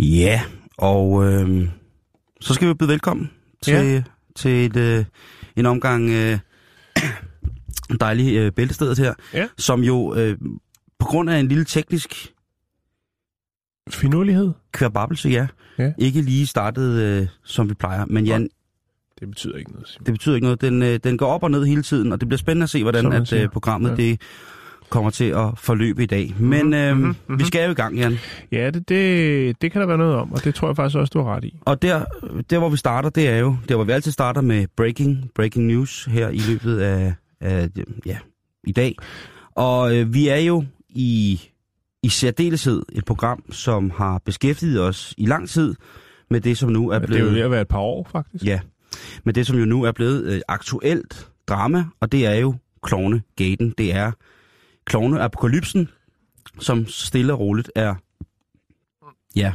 Ja, og øh, så skal vi byde velkommen til, ja. til et, øh, en omgang øh, dejlige øh, bæltestedet her, Ja. som jo øh, på grund af en lille teknisk Finurlighed? kværbabelse, ja, Ja. ikke lige startede, øh, som vi plejer. Men Jan, Det betyder ikke noget, Simon. det betyder ikke noget. Den, øh, den går op og ned hele tiden, og det bliver spændende at se, hvordan at, øh, programmet Ja. det kommer til at forløbe i dag. Men øh, mhm, mhm. vi skal jo i gang, Jan. Ja, det, det, det kan der være noget om, og det tror jeg faktisk også, du har ret i. Og der, der, hvor vi starter, det er jo, der hvor vi altid starter med breaking, breaking news her i løbet af, af ja, i dag. Og øh, vi er jo i, i særdeleshed et program, som har beskæftiget os i lang tid med det, som nu er Ja, det er jo ved blevet... at være et par år, faktisk. Ja, med det, som jo nu er blevet øh, aktuelt drama, og det er jo Klovne-gaten. Det er Klovne-apokalypsen, som stille og roligt er, ja,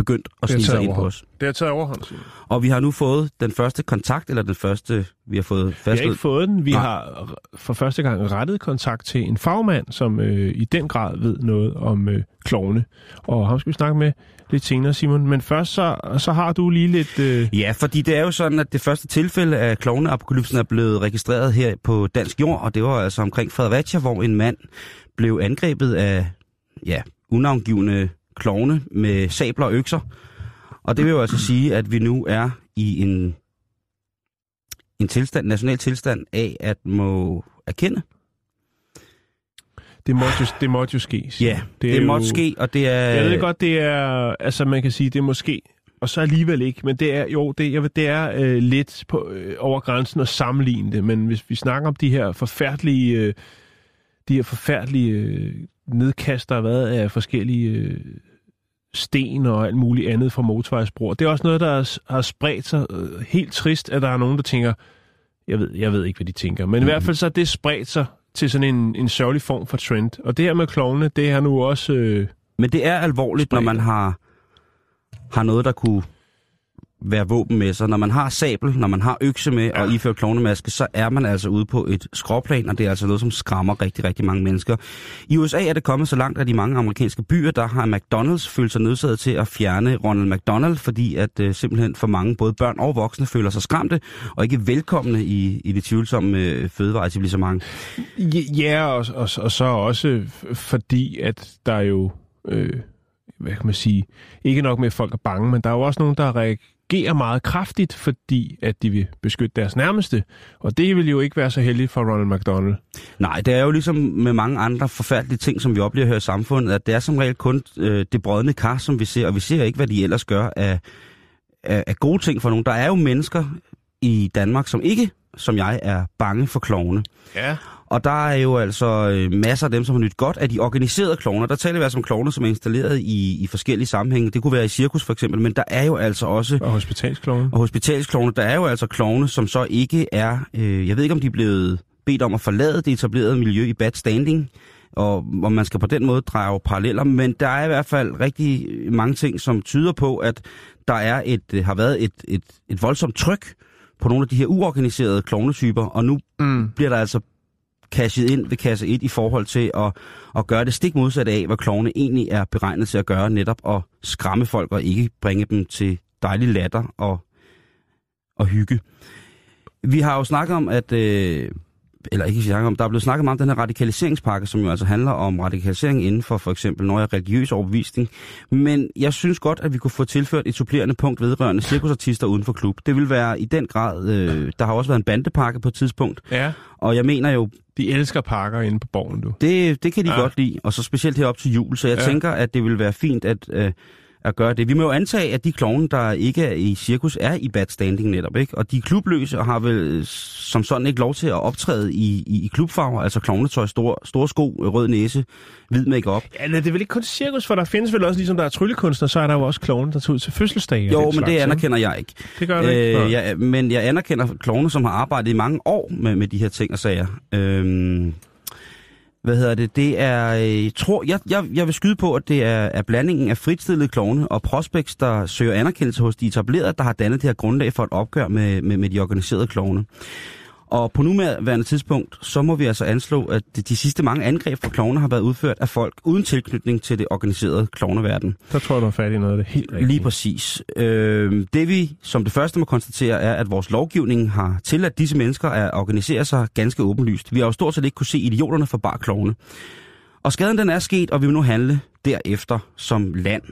begyndt at Det er snige sig taget ind på os. Det har taget overhånd. Og vi har nu fået den første kontakt, eller den første, vi har fået Vi har ikke fået den. Vi Nej. har for første gang rettet kontakt til en fagmand, som øh, i den grad ved noget om øh, klovne. Og ham skal vi snakke med lidt senere, Simon. Men først så, så har du lige lidt... Øh, Ja, fordi det er jo sådan, at det første tilfælde af klovneapokalypsen er blevet registreret her på dansk jord, og det var altså omkring Fredericia, hvor en mand blev angrebet af, ja, unavngivende klovne med sabler og økser. Og det vil jo altså sige, at vi nu er i en, en tilstand, national tilstand af at må erkende. det, måtte jo, det måtte jo ske. Ja, det, det måtte jo- ske, og det er... Jeg ved godt, det er... Altså, man kan sige, det er måske... Og så alligevel ikke, men det er jo det, jeg ved, det er øh, lidt på, øh, over grænsen at sammenligne det. Men hvis vi snakker om de her forfærdelige, øh, de her forfærdelige øh, nedkast, der har været af forskellige øh, sten og alt muligt andet fra motorvejsbroer, det er også noget, der har, har spredt sig øh, helt trist, at der er nogen, der tænker, jeg ved, jeg ved ikke, hvad de tænker, men mm. i hvert fald så er det spredt sig til sådan en, en sørgelig form for trend. Og det her med klovne, det er nu også... Øh, Men det er alvorligt, når Spredt. man har, har noget, der kunne være våben med sig. Når man har sabel, når man har økse med ja. og ifører klovnemaske, så er man altså ude på et skråplan, og det er altså noget, som skræmmer rigtig, rigtig mange mennesker. I USA er det kommet så langt, at i mange amerikanske byer, der har McDonald's følt sig nødsaget til at fjerne Ronald McDonald, fordi at øh, simpelthen for mange, både børn og voksne, føler sig skræmte og ikke velkomne i, i det tvivlsomme øh, fødevareetablissement. Ja, og, og, og så også fordi, at der er jo, øh, hvad kan man sige, ikke nok med, at folk er bange, men der er jo også nogen, der reagerer meget kraftigt, fordi at de vil beskytte deres nærmeste. Og det vil jo ikke være så heldigt for Ronald McDonald. Nej, det er jo ligesom med mange andre forfærdelige ting, som vi oplever her i samfundet, at det er som regel kun øh, det brødne kar, som vi ser, og vi ser ikke, hvad de ellers gør af, af, af gode ting for nogen. Der er jo mennesker i Danmark, som ikke, som jeg, er bange for klovne. Ja. Og der er jo altså øh, masser af dem, som har nyt godt af de organiserede klovner. Der taler vi altså om klovner, som er installeret i, i forskellige sammenhænge. Det kunne være i cirkus for eksempel, men der er jo altså også Og hospitalsklovne. og hospitalsklovne, der er jo altså klovne, som så ikke er, øh, jeg ved ikke om de er blevet bedt om at forlade det etablerede miljø i bad standing, og om man skal på den måde drage paralleller, men der er i hvert fald rigtig mange ting, som tyder på, at der er et, øh, har været et, et, et voldsomt tryk på nogle af de her uorganiserede klovnetyper, og nu Mm. bliver der altså cashet ind ved kasse 1 i forhold til at, at gøre det stik modsatte af, hvad klovne egentlig er beregnet til at gøre, netop at skræmme folk og ikke bringe dem til dejlig latter og, og hygge. Vi har jo snakket om, at... Øh, eller ikke snakket om, der er blevet snakket meget om den her radikaliseringspakke, som jo altså handler om radikalisering inden for for eksempel når jeg religiøs overbevisning. Men jeg synes godt, at vi kunne få tilført et supplerende punkt vedrørende cirkusartister uden for klub. Det vil være i den grad, øh, der har også været en bandepakke på et tidspunkt, Ja, og jeg mener jo, de elsker pakker inde på borgen, du. det, det kan de Ja. godt lide, og så specielt herop til jul. Så jeg ja. tænker, at det vil være fint at, øh, at gøre det. Vi må jo antage, at de klovne, der ikke er i cirkus, er i bad standing netop, ikke? Og de er klubløse og har vel øh, som sådan ikke lov til at optræde i, i, i klubfarver, altså klovnetøj, store, store sko, rød næse, hvid makeup. Ja, nej, det er vel ikke kun cirkus, for der findes vel også, ligesom der er tryllekunstner, så er der jo også klovne, der tager ud til fødselsdage. Jo, men slags, det ikke? anerkender jeg ikke. Det gør du ikke. Øh, jeg, men jeg anerkender klovne, som har arbejdet i mange år med, med de her ting og sager. Øhm, hvad hedder det? Det er, øh, jeg tror, jeg, jeg, jeg vil skyde på, at det er, er blandingen af fritstillede klovne og prospects, der søger anerkendelse hos de etablerede, der har dannet det her grundlag for et opgør med, med, med de organiserede klovne. Og på nuværende tidspunkt, så må vi altså anslå, at de sidste mange angreb fra klovne har været udført af folk uden tilknytning til det organiserede klovneverden. Der tror jeg, du er fat i noget af det helt rigtigt. Lige præcis. Øh, det vi som det første må konstatere er, at vores lovgivning har tilladt disse mennesker at organisere sig ganske åbenlyst. Vi har jo stort set ikke kunne se idioterne for bare klovne. Og skaden den er sket, og vi vil nu handle derefter som land.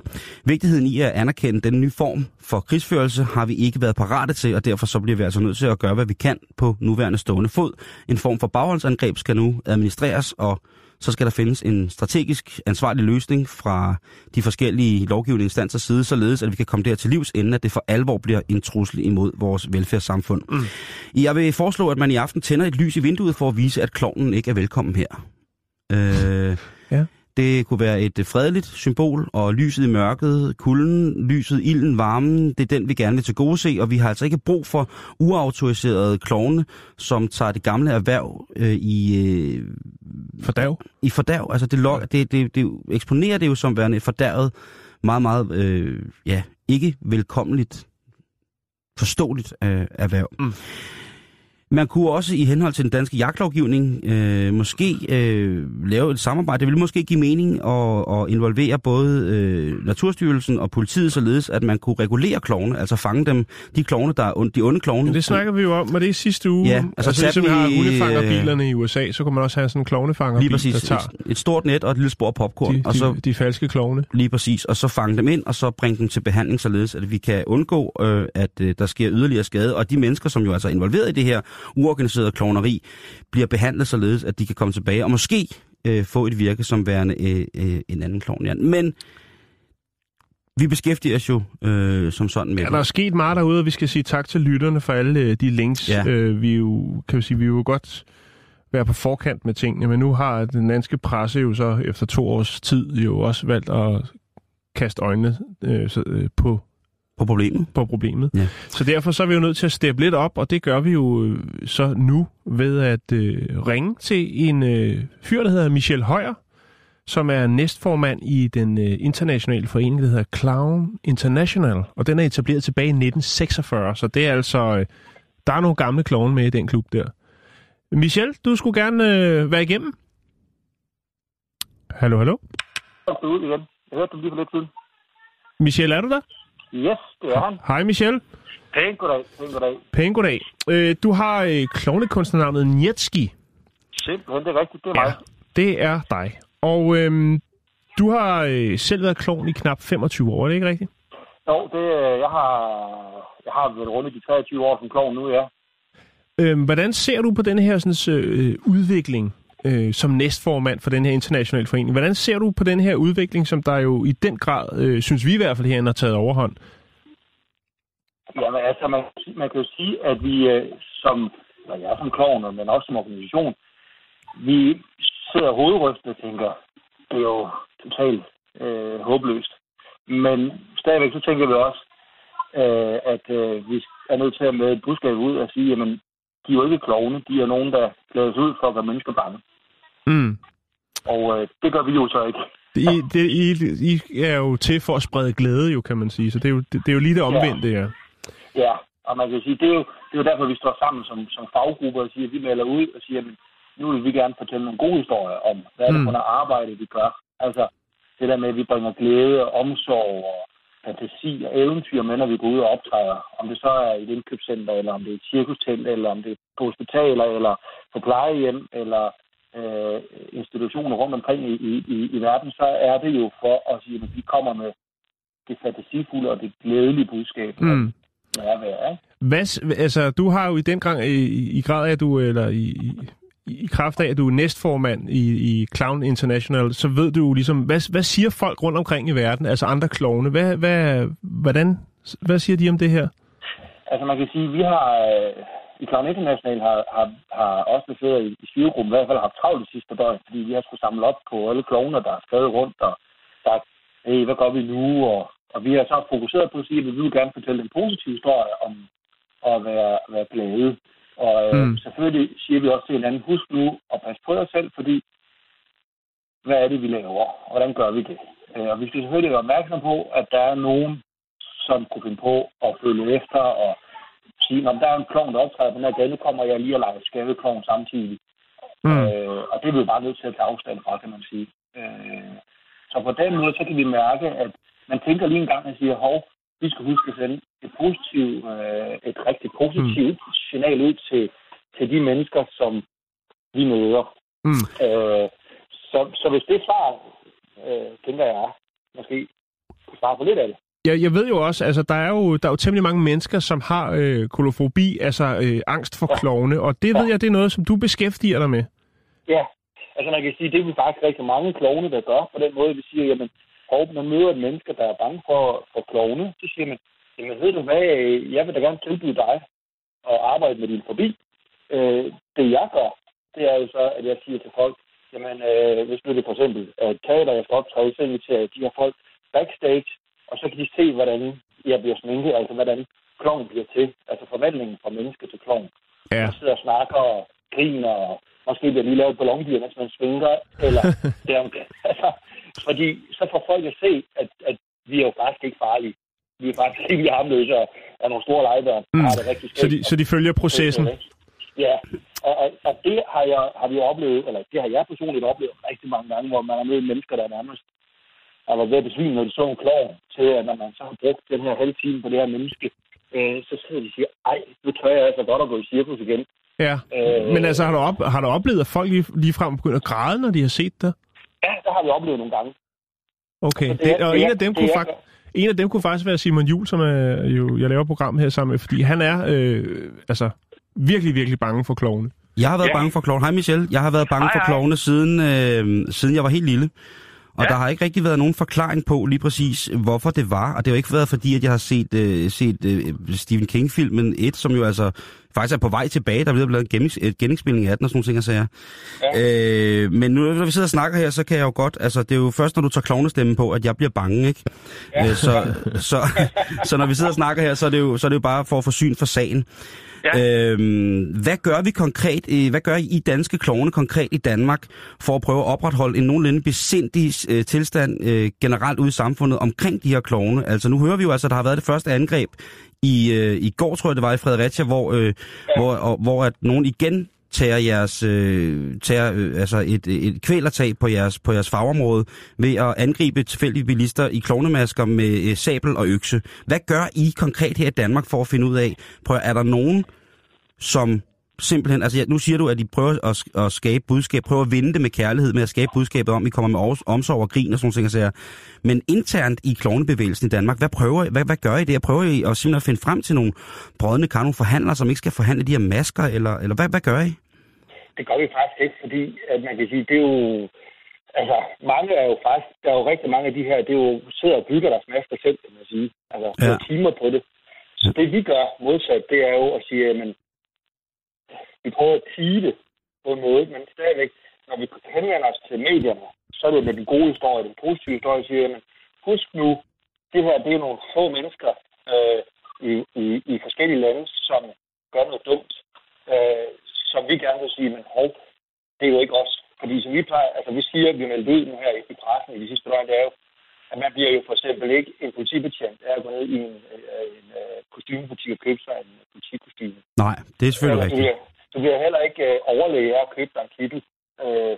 Vigtigheden i at anerkende den nye form for krigsførelse har vi ikke været parate til, og derfor så bliver vi altså nødt til at gøre, hvad vi kan på nuværende stående fod. En form for bagholdsangreb skal nu administreres, og så skal der findes en strategisk ansvarlig løsning fra de forskellige lovgivningsinstansers side, således at vi kan komme der til livs, inden at det for alvor bliver en trussel imod vores velfærdssamfund. Mm. Jeg vil foreslå, at man i aften tænder et lys i vinduet for at vise, at klovnen ikke er velkommen her. Øh, ja. Det kunne være et fredeligt symbol, og lyset i mørket, kulden, lyset, ilden, varmen, det er den, vi gerne vil til gode se, og vi har altså ikke brug for uautoriserede klovne, som tager det gamle erhverv øh, i... Øh, fordav? I fordav. Altså, det, log, det, det, det eksponerer det jo som værende fordærvet, meget, meget, øh, ja, ikke velkommeligt, forståeligt øh, erhverv. Mm. Man kunne også i henhold til den danske jagtlovgivning øh, måske øh, lave et samarbejde. Det ville måske give mening at, at involvere både øh, Naturstyrelsen og politiet, således at man kunne regulere klovne, altså fange dem, de klovne, der er de onde klovne. Men det snakker vi jo om, men det er sidste uge. Ja, altså, altså ligesom vi har hundefangerbilerne i USA, så kunne man også have sådan en klovnefangerbil, lige præcis, der tager... Et, et stort net og et lille spor popcorn. De, og så, de, de falske klovne. Lige præcis, og så fange dem ind, og så bringe dem til behandling, således at vi kan undgå, øh, at øh, der sker yderligere skade. Og de mennesker, som jo altså er involveret i det her, uorganiseret klovneri bliver behandlet således, at de kan komme tilbage og måske øh, få et virke som værende øh, øh, en anden klovn. Ja. Men vi beskæftiger os jo øh, som sådan med Ja, der er sket meget derude, og vi skal sige tak til lytterne for alle øh, de links. Ja. Øh, vi jo, kan vi sige, vi jo godt være på forkant med tingene, men nu har den danske presse jo så efter to års tid jo også valgt at kaste øjnene øh, så, øh, på på problemet. På problemet. Ja. Så derfor så er vi jo nødt til at steppe lidt op, og det gør vi jo øh, så nu ved at øh, ringe til en øh, fyr, der hedder Michel Højer, som er næstformand i den øh, internationale forening, der hedder Clown International, og den er etableret tilbage i 1946, så det er altså, øh, der er nogle gamle klovne med i den klub der. Michel, du skulle gerne øh, være igennem. Hallo, hallo? Jeg er igen. Jeg hørte dem lige for lidt siden. Michel, er du der? Yes, det er han. Hej Michel. Pæn goddag, pæn goddag. Pæn goddag. Øh, du har øh, klovnekunstnernavnet Nietski. Simpelthen, det er rigtigt, det er ja, mig. det er dig. Og øh, du har øh, selv været klovn i knap 25 år, er det ikke rigtigt? Jo, det, øh, jeg har, jeg har været rundt i de 23 år som klovn nu, ja. Øh, hvordan ser du på den her sådan, øh, udvikling øh, som næstformand for den her internationale forening. Hvordan ser du på den her udvikling, som der jo i den grad, øh, synes vi i hvert fald herinde, har taget overhånd? Jamen altså, man, man kan jo sige, at vi øh, som, eller jeg som klovner, men også som organisation, vi sidder hovedrystende og tænker, det er jo totalt øh, håbløst. Men stadigvæk så tænker vi også, øh, at øh, vi er nødt til at med et budskab ud og sige, jamen, de er jo ikke klovne, de er nogen, der klæder sig ud for at gøre mennesker bange. Mm. Og øh, det gør vi jo så ikke. I, det, I, I er jo til for at sprede glæde, jo, kan man sige. Så det er jo, det, det er jo lige det omvendte, ja. Ja, og man kan sige, det er jo, det er jo derfor, vi står sammen som, som faggrupper og siger, at vi melder ud og siger, at nu vil vi gerne fortælle nogle gode historier om, hvad er det for noget arbejde, vi gør. Altså det der med, at vi bringer glæde og omsorg og fantasi og eventyr med, når vi går ud og optræder. Om det så er i et indkøbscenter, eller om det er et cirkustent, eller om det er på hospitaler, eller på plejehjem, eller øh, institutioner rundt omkring i, i, i verden, så er det jo for at sige, at vi kommer med det fantasifulde og det glædelige budskab. Mm. Nærvær, ikke? Hvad, altså, du har jo i den grad, i, i grad af, du, eller i, i, kraft af, at du er næstformand i, i Clown International, så ved du ligesom, hvad, hvad siger folk rundt omkring i verden, altså andre klovne? Hvad, hvad, hvordan, hvad siger de om det her? Altså man kan sige, vi har, øh, i Clown International har, har, har også bevæget i, i styregruppen i hvert fald haft travlt de sidste døgn, fordi vi har skulle samle op på alle klovner, der er skrevet rundt og sagt, hey, hvad gør vi nu? Og, og vi har så fokuseret på at sige, at vi vil gerne fortælle en positiv historie om at være, være glade. Og øh, mm. selvfølgelig siger vi også til hinanden, husk nu at passe på dig selv, fordi hvad er det, vi laver? Og hvordan gør vi det? Øh, og vi skal selvfølgelig være opmærksom på, at der er nogen, som kunne finde på at følge efter og sige, om der er en klovn, der optræder på den her gade, nu kommer jeg lige og leger skadeklovn samtidig. Mm. Øh, og det er vi bare nødt til at tage afstand fra, kan man sige. Øh, så på den måde, så kan vi mærke, at man tænker lige en gang og siger, hov, vi skal huske at sende et positivt, øh, et rigtig positivt mm. signal ud til, til de mennesker, som vi møder. Mm. Øh, så, så hvis det svar, øh, tænker jeg, måske kunne svare på lidt af det. Jeg, jeg ved jo også, altså der er jo, der er jo temmelig mange mennesker, som har øh, kolofobi, altså øh, angst for ja. klovne, og det ja. ved jeg, det er noget, som du beskæftiger dig med. Ja, altså man kan sige, det er vi faktisk rigtig mange klovne, der gør på den måde, vi siger, jamen, og man møder et menneske, der er bange for, for klovne, så siger man, jamen ved du hvad, jeg vil da gerne tilbyde dig at arbejde med din forbi. Øh, det jeg gør, det er jo så, at jeg siger til folk, jamen øh, hvis nu det for eksempel er et teater, jeg skal optræde, så inviterer jeg de her folk backstage, og så kan de se, hvordan jeg bliver sminket, altså hvordan klovn bliver til, altså forvandlingen fra menneske til klovn. Ja. Jeg sidder og snakker og griner, og måske bliver lige lavet ballondyr, mens man svinger, eller det altså, fordi så får folk at se, at, at vi er jo faktisk ikke farlige. Vi er faktisk ikke harmløse og er nogle store legebørn. Mm. Har det rigtig så, de, så de følger processen? Ja, og, og, og det har, jeg, har vi oplevet, eller det har jeg personligt oplevet rigtig mange gange, hvor man har mødt mennesker, der nærmest har været ved at besvime, når de så en klog til, at når man så har brugt den her halve time på det her menneske, øh, så sidder de og siger, ej, nu tør jeg altså godt at gå i cirkus igen. Ja, øh, men altså har du, op, har du oplevet, at folk lige, ligefrem begynder at græde, når de har set dig? Ja, det har vi oplevet nogle gange. Okay, altså, det er, og det en, af dem kunne fakt, en af dem kunne faktisk være Simon Jul, som er, jo, jeg laver program her sammen med, fordi han er øh, altså virkelig, virkelig bange for klovne. Jeg har været ja. bange for klovne. Hej Michelle, jeg har været bange hej, for klovne siden, øh, siden jeg var helt lille. Og ja. der har ikke rigtig været nogen forklaring på lige præcis, hvorfor det var. Og det har jo ikke været fordi, at jeg har set, øh, set øh, Stephen King-filmen 1, som jo altså faktisk er på vej tilbage. Der er blevet lavet en genindspilning af den og sådan nogle ting, jeg siger. Ja. Øh, men nu, når vi sidder og snakker her, så kan jeg jo godt... Altså, det er jo først, når du tager klovnestemmen på, at jeg bliver bange, ikke? Ja. Øh, så, så, så når vi sidder og snakker her, så er det jo, så er det jo bare for at få syn for sagen. Ja. Øhm, hvad gør vi konkret, hvad gør I danske klovne konkret i Danmark for at prøve at opretholde en nogenlunde besindig øh, tilstand øh, generelt ude i samfundet omkring de her klovne? Altså nu hører vi jo altså, at der har været det første angreb i, øh, i går, tror jeg det var, i Fredericia, hvor, øh, ja. hvor, og, hvor at nogen igen tager jeres øh, tager, øh, altså et, et kvælertag på jeres, på jeres fagområde ved at angribe tilfældige bilister i klovnemasker med øh, sabel og økse. Hvad gør I konkret her i Danmark for at finde ud af, prøv, er der nogen, som simpelthen, altså nu siger du, at I prøver at, at skabe budskab, prøver at vinde det med kærlighed, med at skabe budskabet om, at I kommer med omsorg og grin og sådan noget, siger. Men internt i klovnebevægelsen i Danmark, hvad, prøver, hvad, hvad gør I det? Prøver I at simpelthen finde frem til nogle brødne kar, nogle forhandlere, som ikke skal forhandle de her masker, eller, eller hvad, hvad gør I? Det gør vi faktisk ikke, fordi at man kan sige, det er jo, altså mange er jo faktisk, der er jo rigtig mange af de her, det er jo sidder og bygger deres masker selv, kan man sige. Altså, ja. timer på det. Så det vi gør modsat, det er jo at sige, at vi prøver at tige det på en måde, men stadigvæk, når vi henvender os til medierne, så er det med den gode historie, den positive historie, siger, jamen, husk nu, det her, det er nogle få mennesker øh, i, i, i forskellige lande, som gør noget dumt, øh, som vi gerne vil sige, men hov, det er jo ikke os. Fordi som vi plejer, altså vi siger, at vi melder ud nu her i pressen i de sidste år, det er jo, at man bliver jo for eksempel ikke en politibetjent af at gå ned i en, en, en, en kostymebutik og købe sig en politikostyme. Nej, det er selvfølgelig rigtigt. Du bliver heller ikke øh, overlæge af at købe dig en kittel. Øh,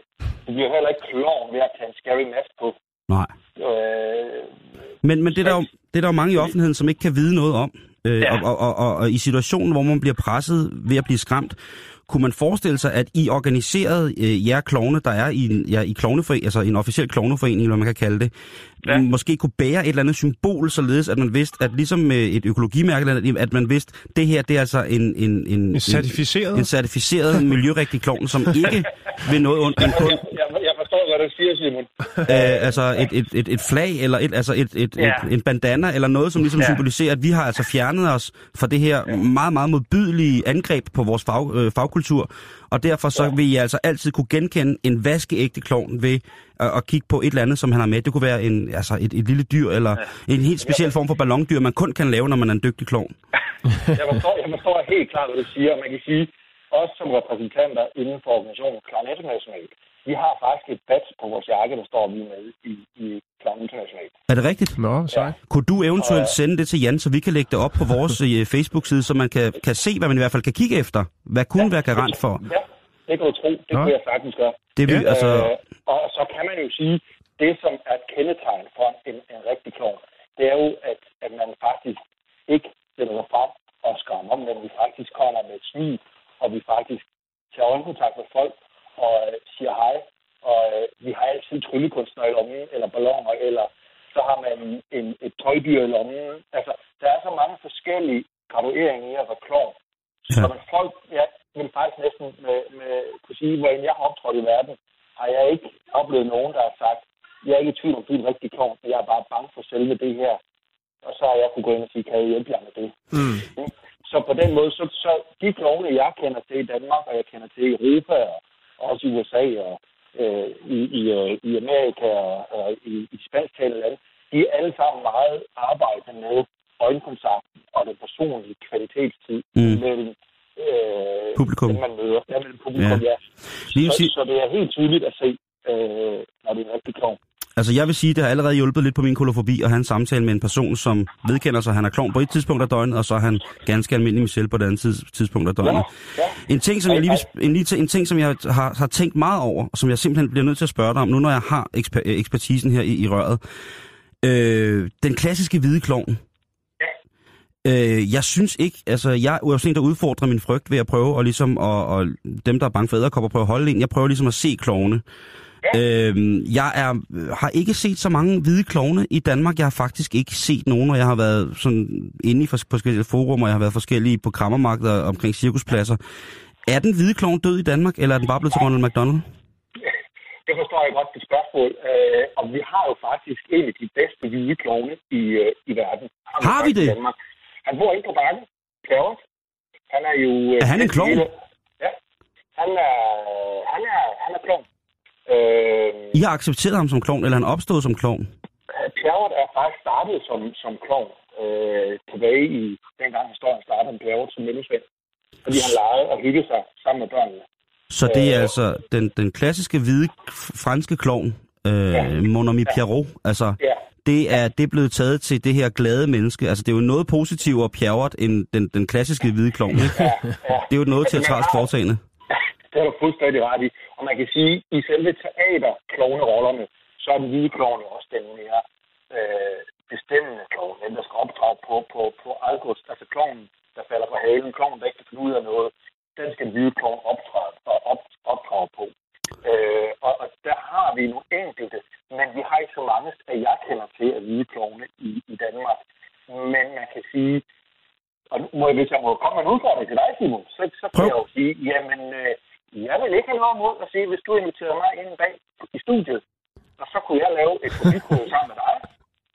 du bliver heller ikke klovn ved at tage en scary mask på. Nej. Øh, men, men det, er der jo, det er der jo mange i offentligheden, som ikke kan vide noget om. Øh, ja. og, og, og, og, og i situationen, hvor man bliver presset ved at blive skræmt, kunne man forestille sig, at I organiserede øh, jer klovne, der er i, ja, i klovneforening, altså en officiel klovneforening, eller man kan kalde det, ja. måske kunne bære et eller andet symbol, således at man vidste, at ligesom med et økologimærke, at man vidste, det her det er altså en, en, en, en certificeret, en, en certificeret miljørigtig klovn, som ikke vil noget ondt, men kun forstår, hvad du siger, Simon. Øh, altså et, et, et, et flag, eller et, altså et, et, ja. et, en bandana, eller noget, som ligesom ja. symboliserer, at vi har altså fjernet os fra det her ja. meget, meget modbydelige angreb på vores fag, øh, fagkultur. Og derfor så ja. vil I altså altid kunne genkende en vaskeægte klovn ved at, at kigge på et eller andet, som han har med. Det kunne være en, altså et, et lille dyr, eller ja. en helt speciel form for ballondyr, man kun kan lave, når man er en dygtig klovn. jeg, forstår, jeg forstår helt klart, hvad du siger, man kan sige, også som repræsentanter inden for organisationen Klar Internationalt, vi har faktisk et badge på vores jakke, der står vi med i, i Klovn Internationalt. Er det rigtigt? Nå, sej. Kunne du eventuelt Og- sende det til Jan, så vi kan lægge det op på vores øh, Facebook-side, så man kan, kan se, hvad man i hvert fald kan kigge efter? Hvad kunne være garant for? Ja, det kan du tro. Det Nå. kunne jeg sagtens gøre. Det vil, Ja. altså, Øh, og så kan man jo sige, det som er et kendetegn for en, en rigtig klovn, det er jo, at, at man faktisk ikke sætter sig frem og skræmmer, men vi faktisk kommer med et smil, og vi faktisk tager øjenkontakt med folk og øh, siger hej. Og øh, vi har altid tryllekunstner i lommen, eller balloner, eller så har man en, et tøjdyr i lommen. Altså, der er så mange forskellige gradueringer i at være klovn. Så Ja. ja. folk, jeg vil faktisk næsten med, med, kunne sige, hvordan jeg har optrådt i verden, har jeg ikke oplevet nogen, der har sagt, jeg er ikke i tvivl om, du er en rigtig klovn, men jeg er bare bange for selve det her. Og så har jeg kunne gå ind og sige, kan jeg hjælpe jer med det? Mm. Så på den måde, så, så de klovne, jeg kender til i Danmark, og jeg kender til i Europa, og også i USA, og øh, i, i, øh, i Amerika, og, og i, i spansktalende lande, de er alle sammen meget arbejde med øjenkontakten og den personlige kvalitetstid Mm. mellem øh, Publikum. dem, man møder. Ja, mellem publikum, Ja. ja. Lige Så, så det er helt tydeligt at se, øh, når det er en rigtig klovn. Altså jeg vil sige, det har allerede hjulpet lidt på min kolofobi at have en samtale med en person, som vedkender sig, at han er klovn på et tidspunkt af døgnet, og så er han ganske almindelig Michelle på et andet tids, tidspunkt af døgnet. Ja, ja. En ting, som jeg lige en, en ting, som jeg har, har tænkt meget over, og som jeg simpelthen bliver nødt til at spørge dig om, nu når jeg har eksper, ekspertisen her i, i røret. Øh, den klassiske hvide klovn. Øh, jeg synes ikke, altså jeg er jo sådan en, der udfordrer min frygt ved at prøve, og ligesom, og, og dem, der er bange for æderkopper, prøve at holde en. Jeg prøver ligesom at se klovne. Øh, jeg er, har ikke set så mange hvide klovne i Danmark. Jeg har faktisk ikke set nogen, og jeg har været sådan inde i fors- forskellige forum, og jeg har været forskellige på krammermarkeder omkring cirkuspladser. Er den hvide klovn død i Danmark, eller er den bare blevet til Ronald McDonald? Det forstår jeg godt, det spørgsmål. Øh, og vi har jo faktisk en af de bedste hvide klovne i, øh, i verden. Har vi det? Danmark. Han bor inde på bakken, Plavert. Han er jo... øh, Er han en klovn? Ja. Han er, han er, han er klovn. Øh, I har accepteret ham som klovn, eller er han opstået som klovn? Pjerrot er faktisk startet som, som klovn øh, tilbage i dengang historien startede med Pjerrot som mellemsvend. Fordi han legede og hyggede sig sammen med børnene. Så det er Øh. altså den, den klassiske hvide franske klovn, øh, Mon ami Pierrot. Altså, Ja. det er, det er blevet taget til det her glade menneske. Altså, det er jo noget positivt og pjerret end den, den klassiske hvide klovn. Ja, ja. Det er jo noget Altså, teatralsk har- foretagende. Det er du fuldstændig ret i. Og man kan sige, at i selve teaterklovnerollerne, så er den hvide klovn jo også den mere øh, bestemmende klovn, den der skal opdrage på, på, på August. Altså klovnen, der falder på halen, klovnen, der ikke kan finde ud af noget, den skal den hvide klovn opdrage, og op, opdrage på. Øh, og, og der har vi nogle enkelte, men vi har ikke så mange, at jeg kender til af hvide klovne i, i Danmark. Men man kan sige, og nu må jeg, hvis jeg må komme med en udfordring til dig, Simon, så, så kan Prøv. jeg jo sige, jamen, øh, jeg vil ikke have noget imod at sige, hvis du inviterer mig ind bag i studiet, og så kunne jeg lave et publikum sammen med dig,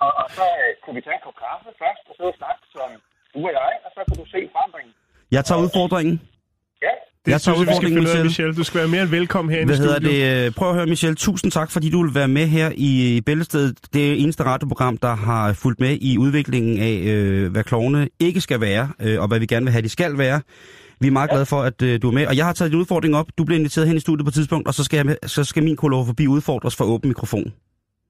og, og så øh, kunne vi tage en kop kaffe først, og så snakke som du og jeg, og så kunne du se forandringen. Jeg tager udfordringen. Ja, Det Jeg tager synes vi skal udfordringen, finde ud af, Michelle. Michelle. Du skal være mere end velkommen herinde Hvad i hedder studiet. det? Prøv at høre, Michelle. Tusind tak, fordi du vil være med her i, Bæltestedet. Det er eneste radioprogram, der har fulgt med i udviklingen af, øh, hvad klovne ikke skal være, øh, og hvad vi gerne vil have, de skal være. Vi er meget glade for, at øh, du er med. Og jeg har taget din udfordring op. Du bliver inviteret hen i studiet på et tidspunkt, og så skal, jeg så skal min forbi udfordres for åben mikrofon.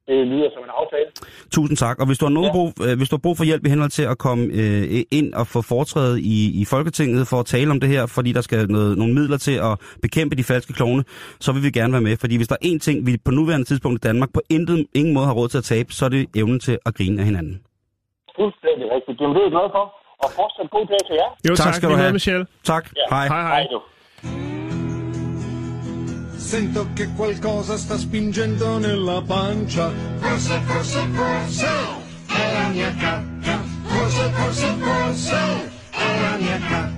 det lyder som en aftale. Tusind tak. Og hvis du har, nogen Ja. brug, øh, hvis du har brug for hjælp i henhold til at komme øh, ind og få foretrædet i, i Folketinget for at tale om det her, fordi der skal noget, nogle midler til at bekæmpe de falske klovne, så vil vi gerne være med. Fordi hvis der er én ting, vi på nuværende tidspunkt i Danmark på intet, ingen måde har råd til at tabe, så er det evnen til at grine af hinanden. Fuldstændig rigtigt. Jamen, det er jeg glad for. Og fortsat god dag til jer. Jo, Tak tak, skal du have. Michelle. Tak. Ja. Hej. Hej, hej. Hej du. Sento che qualcosa sta spingendo nella pancia. Forse, forse, forse è la mia cacca. Forse, forse, forse è la mia cacca.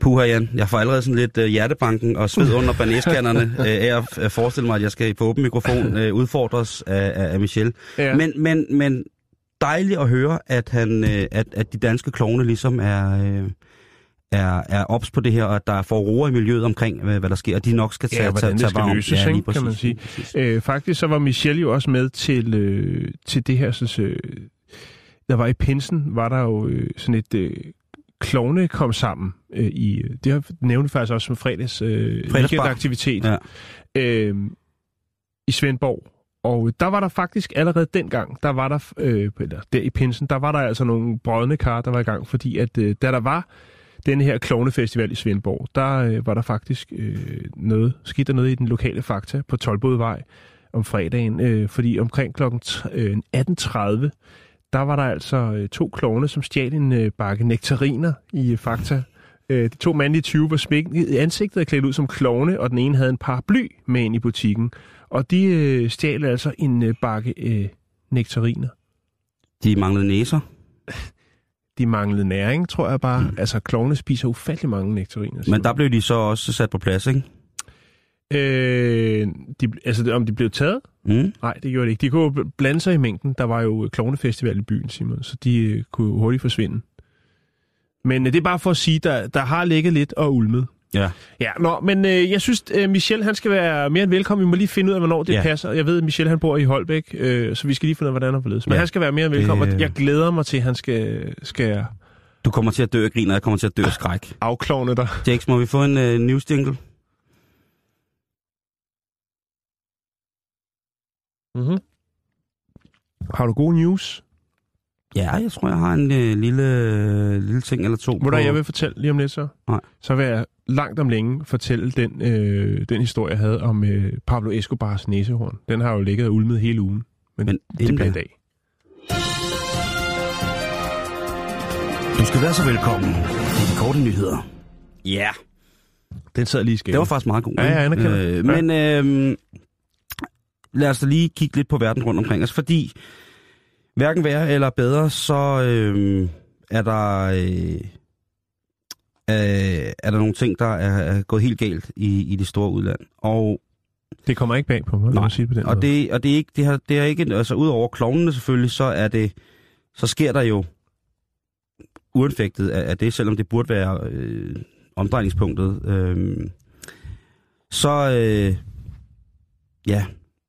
Puha, Jan. Jeg får allerede sådan lidt øh, hjertebanken og sved under banæskannerne øh, af at at forestille mig, at jeg skal på åben mikrofon øh, udfordres af, af, af Michelle. Ja. Men, men, men dejligt at høre, at, han, øh, at, at de danske klovne ligesom er, øh, er, er ops på det her, og at der får ro i miljøet omkring, hvad, hvad der sker, og de nok skal tage, Ja, tage, det tage skal varm. løses, lige ikke, kan man præcis, sige. præcis. Øh, faktisk så var Michelle jo også med til, øh, til det her, sådan, øh, der var i pinsen, var der jo øh, sådan et øh, klovne kom sammen øh, i, det har nævnt faktisk også som fredags øh, weekendaktivitet Ja. øh, i Svendborg. Og der var der faktisk allerede dengang, der var der, øh, eller der i pinsen, der var der altså nogle brødne kar, der var i gang, fordi at øh, da der var den her klovnefestival i Svendborg, der øh, var der faktisk øh, noget, skidt der noget i den lokale fakta på Tolbodvej om fredagen, øh, fordi omkring kl. 18.30, øh, der var der altså øh, to klovne, som stjal en øh, bakke nektariner i øh, Fakta. Øh, de to mandlige 20 var smækket i ansigtet og klædt ud som klovne, og den ene havde en paraply med ind i butikken. Og de øh, stjal altså en øh, bakke øh, nektariner. De manglede næser. De manglede næring, tror jeg bare. Mm. Altså, klovne spiser ufattelig mange nektariner. Men der blev de så også sat på plads, ikke? Øh, de, altså, om de blev taget? Mm. Nej, det gjorde de ikke. De kunne blande sig i mængden. Der var jo klovnefestival i byen, Simon, så de øh, kunne hurtigt forsvinde. Men øh, det er bare for at sige, der, der har ligget lidt og ulmet. Ja. Ja, nå, men øh, jeg synes, øh, Michel han skal være mere end velkommen. Vi må lige finde ud af, hvornår det Ja. passer. Jeg ved, at Michel han bor i Holbæk, øh, så vi skal lige finde ud af, hvordan han forledes. Men Ja. han skal være mere end velkommen, Det- og jeg glæder mig til, at han skal, skal Du kommer til at dø af grin, og jeg kommer til at dø af skræk. afklovne dig. Jax, må vi få en uh, news jingle? Mm-hmm. Har du gode news? Ja, jeg tror, jeg har en uh, lille, lille ting eller to. Må der, jeg vil fortælle lige om lidt så? Nej. Så vil jeg langt om længe fortælle den, øh, den historie, jeg havde om øh, Pablo Escobars næsehorn. Den har jo ligget og ulmet hele ugen. Men, Men det inden bliver i da- dag. Du skal være så velkommen til de korte nyheder. Ja, yeah. Den sad lige i det var faktisk meget god. Ja, jeg ikke? anerkender. Øh, men øh, lad os da lige kigge lidt på verden rundt omkring os, fordi hverken værre eller bedre, så øh, er der... Øh, øh, er der nogle ting, der er, gået helt galt i, i det store udland. Og Det kommer ikke bag på mig, Nej, sige på den Og måde. det, og det er ikke, det har, det er ikke, altså udover klovnene selvfølgelig, så er det, så sker der jo uanfægtet af, af det, selvom det burde være øh, omdrejningspunktet. Øh, så, øh, ja,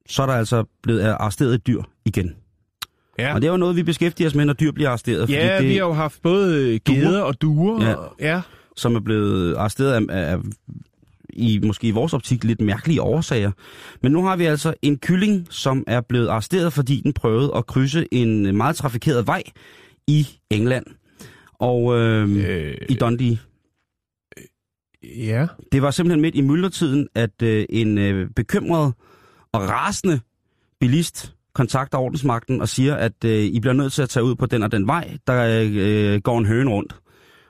så er der altså blevet arresteret et dyr igen. Ja, Og det er jo noget, vi beskæftiger os med, når dyr bliver arresteret. ja det, vi har jo haft både geder og duer. Ja. Og, ja. Som er blevet arresteret af, af i måske i vores optik lidt mærkelige årsager. Men nu har vi altså en kylling, som er blevet arresteret, fordi den prøvede at krydse en meget trafikeret vej i England. Og øh, Øh, i Dundee. ja. Det var simpelthen midt i myldretiden, at øh, en øh, bekymret og rasende bilist kontakter ordensmagten og siger, at øh, I bliver nødt til at tage ud på den og den vej, der øh, går en høne rundt.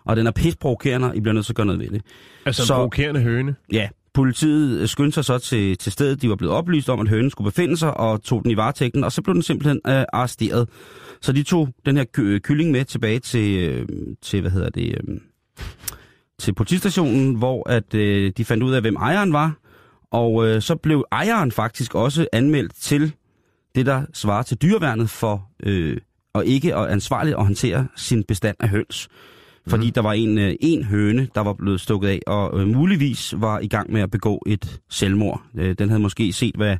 Og den er pisprovokerende, og I bliver nødt til at gøre noget ved det. Altså en Så- provokerende høne. Ja, politiet skyndte sig så til, til stedet. De var blevet oplyst om, at hønen skulle befinde sig, og tog den i varetægten, og så blev den simpelthen øh, arresteret. Så de tog den her ky- kylling med tilbage til, øh, til hvad hedder det, øh, til politistationen, hvor at øh, de fandt ud af, hvem ejeren var. Og øh, så blev ejeren faktisk også anmeldt til det, der svarer til dyreværnet for øh, og ikke at ansvarligt at håndtere sin bestand af høns. Fordi mm. der var en, øh, en høne, der var blevet stukket af, og øh, muligvis var i gang med at begå et selvmord. Øh, den havde måske set, hvad,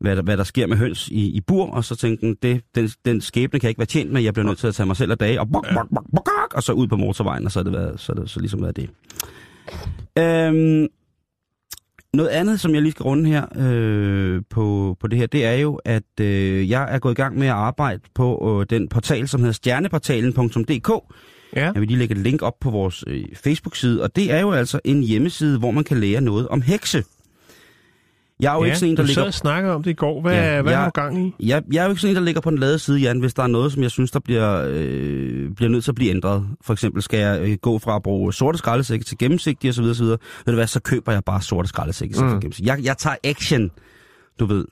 hvad, der, hvad der sker med høns i, i bur, og så tænkte den, det, den, den skæbne kan jeg ikke være tjent med, jeg bliver nødt til at tage mig selv af dage, og, bok, bok, bok, bok, og så ud på motorvejen, og så er det, været, så det så ligesom været det. Øhm, noget andet, som jeg lige skal runde her øh, på, på det her, det er jo, at øh, jeg er gået i gang med at arbejde på øh, den portal, som hedder stjerneportalen.dk. Ja. Jeg vil lige lægge et link op på vores øh, Facebook-side, og det er jo altså en hjemmeside, hvor man kan lære noget om hekse. Jeg er jo ja, ikke sådan en, der ligger... og snakkede om det i går. Hvad, Ja, hvad jeg- har du gang i? Jeg, jeg er jo ikke sådan en, der ligger på den lade side, Jan, hvis der er noget, som jeg synes, der bliver, øh, bliver nødt til at blive ændret. For eksempel skal jeg øh, gå fra at bruge sorte skraldesække til gennemsigtige osv. osv. Ved du hvad, så køber jeg bare sorte skraldesække mm. For gennemsigtige. Jeg, jeg tager action, du ved.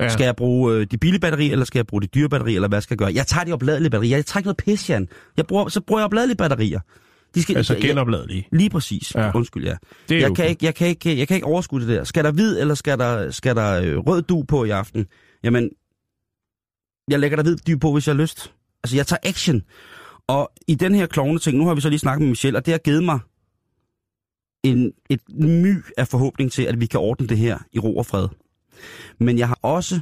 Ja. Skal jeg bruge øh, de billige batterier, eller skal jeg bruge de dyre batterier, eller hvad skal jeg gøre? Jeg tager de opladelige batterier. Jeg tager ikke noget pis, Jan. Jeg bruger, så bruger jeg opladelige batterier. De skal, Altså genopladelige. Lige præcis. Ja. Ja. Undskyld, ja. Det er Jeg okay. kan, ikke, jeg, kan ikke, jeg kan ikke overskue det der. Skal der hvid, eller skal der, skal der øh, rød du på i aften? Jamen, jeg lægger der hvid dyb på, hvis jeg har lyst. Altså, jeg tager action. Og i den her klovne ting, nu har vi så lige snakket med Michelle, og det har givet mig en, et my af forhåbning til, at vi kan ordne det her i ro og fred. Men jeg har også,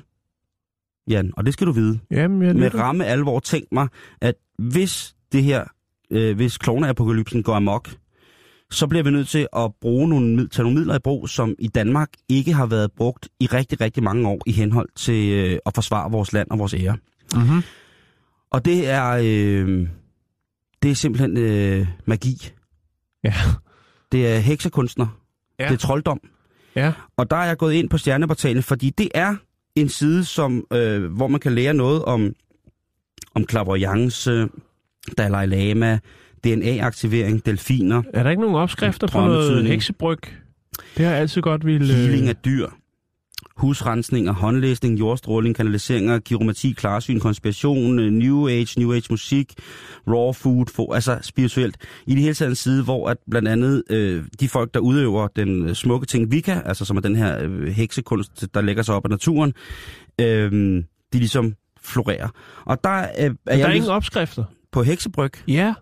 Jan, og det skal du vide, Jamen, jeg med ramme alvor tænkt mig, at hvis det her øh, hvis klovneapokalypsen går amok, så bliver vi nødt til at bruge nogle, tage nogle midler i brug, som i Danmark ikke har været brugt i rigtig, rigtig mange år i henhold til øh, at forsvare vores land og vores ære. Mm-hmm. Og det er, øh, det er simpelthen øh, magi. Ja. Det er heksekunstner. Ja. Det er trolddom. Ja. Og der er jeg gået ind på Stjerneportalen, fordi det er en side, som, øh, hvor man kan lære noget om, om clairvoyance, Dalai Lama, DNA-aktivering, delfiner, Er der ikke nogen opskrifter på noget heksebryg? Det har jeg altid godt ville... healing af dyr, husrensninger, håndlæsning, jordstråling, kanaliseringer, kiromati, klarsyn, konspiration, øh, new age, new age musik, raw food, for, altså spirituelt. I det hele taget en side, hvor at blandt andet øh, de folk, der udøver den øh, smukke ting Vika, altså som er den her øh, heksekunst, der lægger sig op af naturen, øh, de ligesom florerer. Og der, øh, er der er ingen opskrifter. på heksebryg. Ja,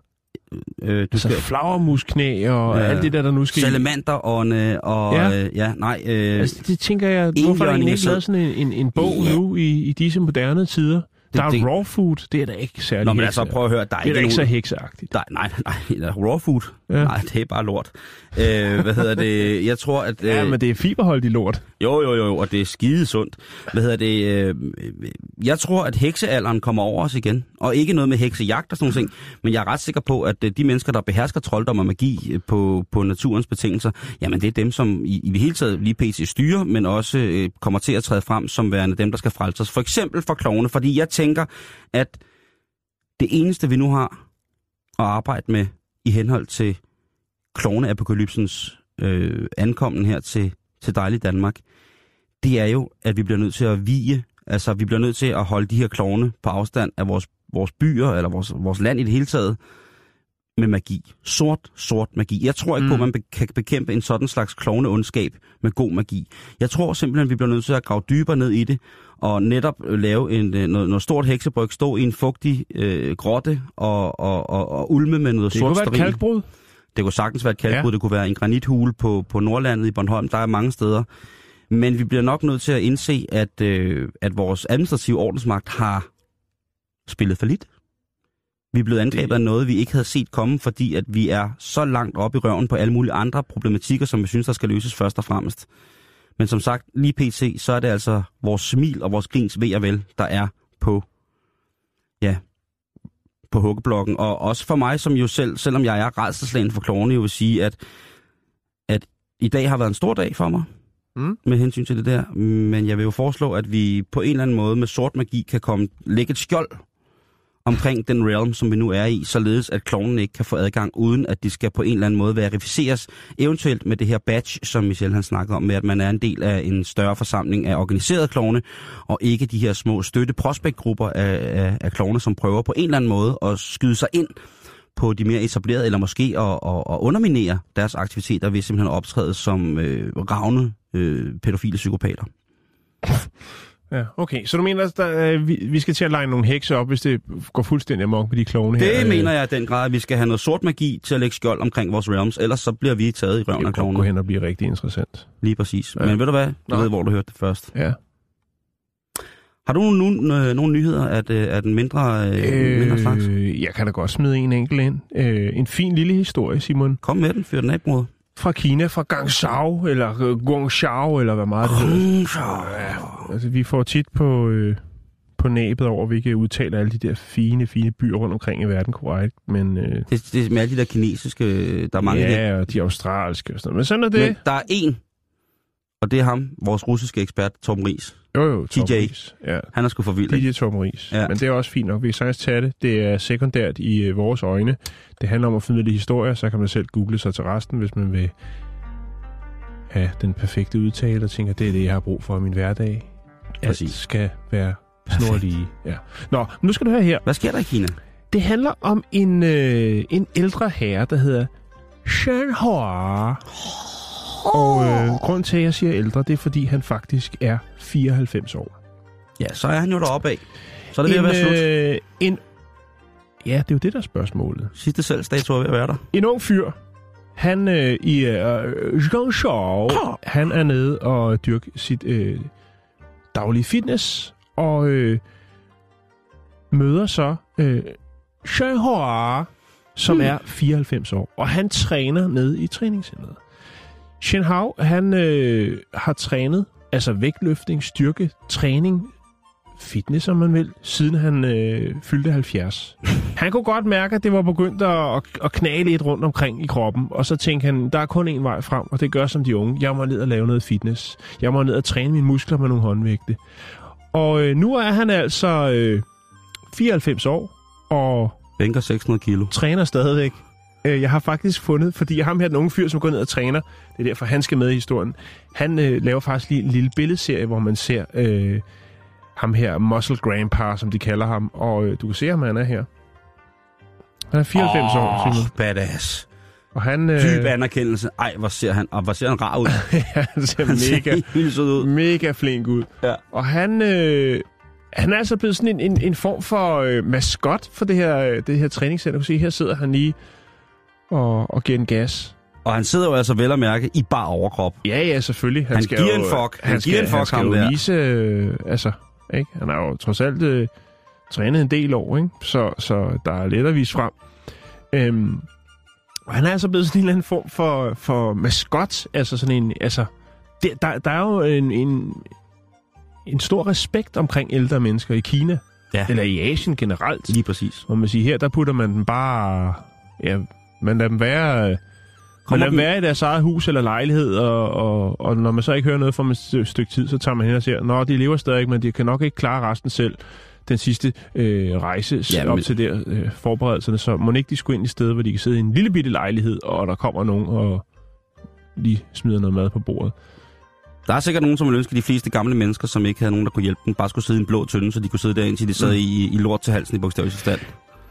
Øh, du altså skal flagermusknæ og Ja. alt det der, der nu skal... salamanderånde og Ja. øh, ja nej, øh, Altså, det tænker jeg, hvorfor er ikke lavet sådan en, en, en bog Ja. nu i, i disse moderne tider? Der er det- raw food, det er da ikke særlig Nå, men altså prøv at høre, der er, Det er ikke ikke så hekseagtigt. Nej, nej, nej, raw food. Ja. Nej, det er bare lort. Øh, hvad hedder det? Jeg tror, at... Øh, Ja, men det er fiberholdigt lort. Jo, jo, jo, og det er skide sundt. Hvad hedder det? Øh, jeg tror, at heksealderen kommer over os igen. Og ikke noget med heksejagt og sådan noget, men jeg er ret sikker på, at øh, de mennesker, der behersker trolddom og magi øh, på, på naturens betingelser, jamen det er dem, som i, i det hele taget lige pt. styrer, men også øh, kommer til at træde frem som værende dem, der skal frelse os. For eksempel for klovne, fordi jeg tænker, at det eneste, vi nu har at arbejde med i henhold til klovneapokalypsens øh, ankommen her til, til dejlig Danmark, det er jo, at vi bliver nødt til at vige, altså vi bliver nødt til at holde de her klovne på afstand af vores, vores byer, eller vores, vores land i det hele taget, med magi. Sort, sort magi. Jeg tror ikke mm. på, at man be- kan bekæmpe en sådan slags klovneondskab med god magi. Jeg tror simpelthen, at vi bliver nødt til at grave dybere ned i det, og netop øh, lave en, øh, noget, noget stort heksebryg, stå i en fugtig øh, grotte og, og, og, og ulme med noget Det sort kunne være et kalkbrud. Det kunne sagtens være et kalkbrud, ja. det kunne være en granithule på, på Nordlandet i Bornholm. Der er mange steder. Men vi bliver nok nødt til at indse, at, øh, at vores administrative ordensmagt har spillet for lidt. Vi er blevet angrebet af noget, vi ikke havde set komme, fordi at vi er så langt op i røven på alle mulige andre problematikker, som vi synes, der skal løses først og fremmest. Men som sagt, lige pt, så er det altså vores smil og vores grins ved og vel, der er på, ja, på huggeblokken. Og også for mig, som jo selv, selvom jeg er redselslagen for klovene, jo vil sige, at, at i dag har været en stor dag for mig, Mm. med hensyn til det der. Men jeg vil jo foreslå, at vi på en eller anden måde med sort magi kan komme, lægge et skjold omkring den realm, som vi nu er i, således at klovnen ikke kan få adgang, uden at de skal på en eller anden måde verificeres, eventuelt med det her badge, som Michel han snakker om, med at man er en del af en større forsamling af organiserede klovne, og ikke de her små støtte prospektgrupper af, af, af klovne, som prøver på en eller anden måde at skyde sig ind på de mere etablerede, eller måske at, at, at underminere deres aktiviteter ved simpelthen at optræde som øh, ravne øh, pædofile psykopater. Ja, okay. Så du mener, at der, øh, vi, vi skal til at lege nogle hekse op, hvis det går fuldstændig amok med de klovne her? Det øh, mener jeg i den grad, at vi skal have noget sort magi til at lægge skjold omkring vores realms, ellers så bliver vi taget i Det røven af kan gå klovene. hen og blive rigtig interessant. Lige præcis. Ja. Men ved du hvad? Du Nå. ved, hvor du hørte det først. Ja. Har du nogle, øh, nogle nyheder af, det- af den mindre, øh, mindre slags? Jeg kan da godt smide en enkelt ind. Øh, en fin lille historie, Simon. Kom med den, fyr den af, bror. Fra Kina, fra Guangzhou, eller Guangzhou, eller hvad meget det hedder. Ja, altså, vi får tit på, øh, på næbet over, hvilke udtaler alle de der fine, fine byer rundt omkring i verden korrekt. Men, øh, Det, det er med alle de der kinesiske, der er mange ja, og de australske og sådan noget. Men sådan er det. Men der er en, og det er ham, vores russiske ekspert, Torben Ries. Jo, jo, Tom TJ. Ries. Ja. Han er sgu for vild. DJ Tom Ries. Ja. Men det er også fint nok. Vi kan sagtens tage det. Det er sekundært i øh, vores øjne. Det handler om at finde lidt historier, så kan man selv google sig til resten, hvis man vil have den perfekte udtale og tænker, det er det, jeg har brug for i min hverdag. Alt Præcis. skal være snorlige. Ja. Nå, nu skal du høre her. Hvad sker der i Kina? Det handler om en, øh, en ældre herre, der hedder Shen Hua. Og øh, grund til, at jeg siger ældre, det er, fordi han faktisk er 94 år. Ja, så er han jo deroppe af. Så er det ved at være slut. øh, en, ja, det er jo det, der er spørgsmålet. Sidste salgsdato er ved at være der. En ung fyr, han øh, i øh, Guangzhou, han er nede og dyrke sit øh, daglige fitness, og øh, møder så øh, Shanghua, som er 94 år, og han træner nede i træningscenteret. Shen Hao, han øh, har trænet, altså vægtløftning, styrke, træning, fitness, om man vil, siden han øh, fyldte 70. Han kunne godt mærke, at det var begyndt at, at, at knage lidt rundt omkring i kroppen, og så tænkte han, der er kun én vej frem, og det gør som de unge. Jeg må ned og lave noget fitness. Jeg må ned og træne mine muskler med nogle håndvægte. Og øh, nu er han altså øh, 94 år, og Bænker 600 kilo. træner stadigvæk. Øh, Jeg har faktisk fundet, fordi ham her, den unge fyr, som går ned og træner, det er derfor, han skal med i historien, han øh, laver faktisk lige en lille billedserie, hvor man ser øh, ham her, Muscle Grandpa, som de kalder ham, og øh, du kan se, ham han er her. Han er 94 oh. år, Simon. badass. Og han, øh, Dyb anerkendelse. Ej, hvor ser han, og hvor ser han rar ud. han ser Han ser mega, sød ud. mega flink ud. Ja. Og han, øh, han er altså blevet sådan en, en, en form for øh, maskot for det her, øh, det her træningscenter. Du kan se, her sidder han lige og, og giver en gas. Og han sidder jo altså vel at mærke i bar overkrop. Ja, ja, selvfølgelig. Han skal giver jo, en fuck. Han Han skal, giver en fuck, han skal ham jo der. vise, øh, altså, ikke? Han har jo trods alt øh, trænet en del år, ikke? Så, så der er lidt at vise frem. Øhm, og han er altså blevet sådan en eller anden form for, for maskot, altså sådan en, altså, det, der, der er jo en, en, en stor respekt omkring ældre mennesker i Kina, Ja. eller i Asien generelt. Lige præcis. Må man sige, her der putter man dem bare, ja, man lader dem være, øh, man Kommer lader dem være i deres eget hus eller lejlighed, og, og, og når man så ikke hører noget fra dem et st- stykke tid, så tager man hen og siger, nå, de lever stadig, men de kan nok ikke klare resten selv. Den sidste øh, rejse Ja, op men- til der øh, forberedelserne, så må ikke de skulle ind i stedet, hvor de kan sidde i en lille bitte lejlighed, og der kommer nogen og lige smider noget mad på bordet. Der er sikkert nogen, som vil ønske, at de fleste gamle mennesker, som ikke havde nogen, der kunne hjælpe dem, bare skulle sidde i en blå tønde, så de kunne sidde der, indtil de sad Mm. i, i lort til halsen i bogstavelig forstand.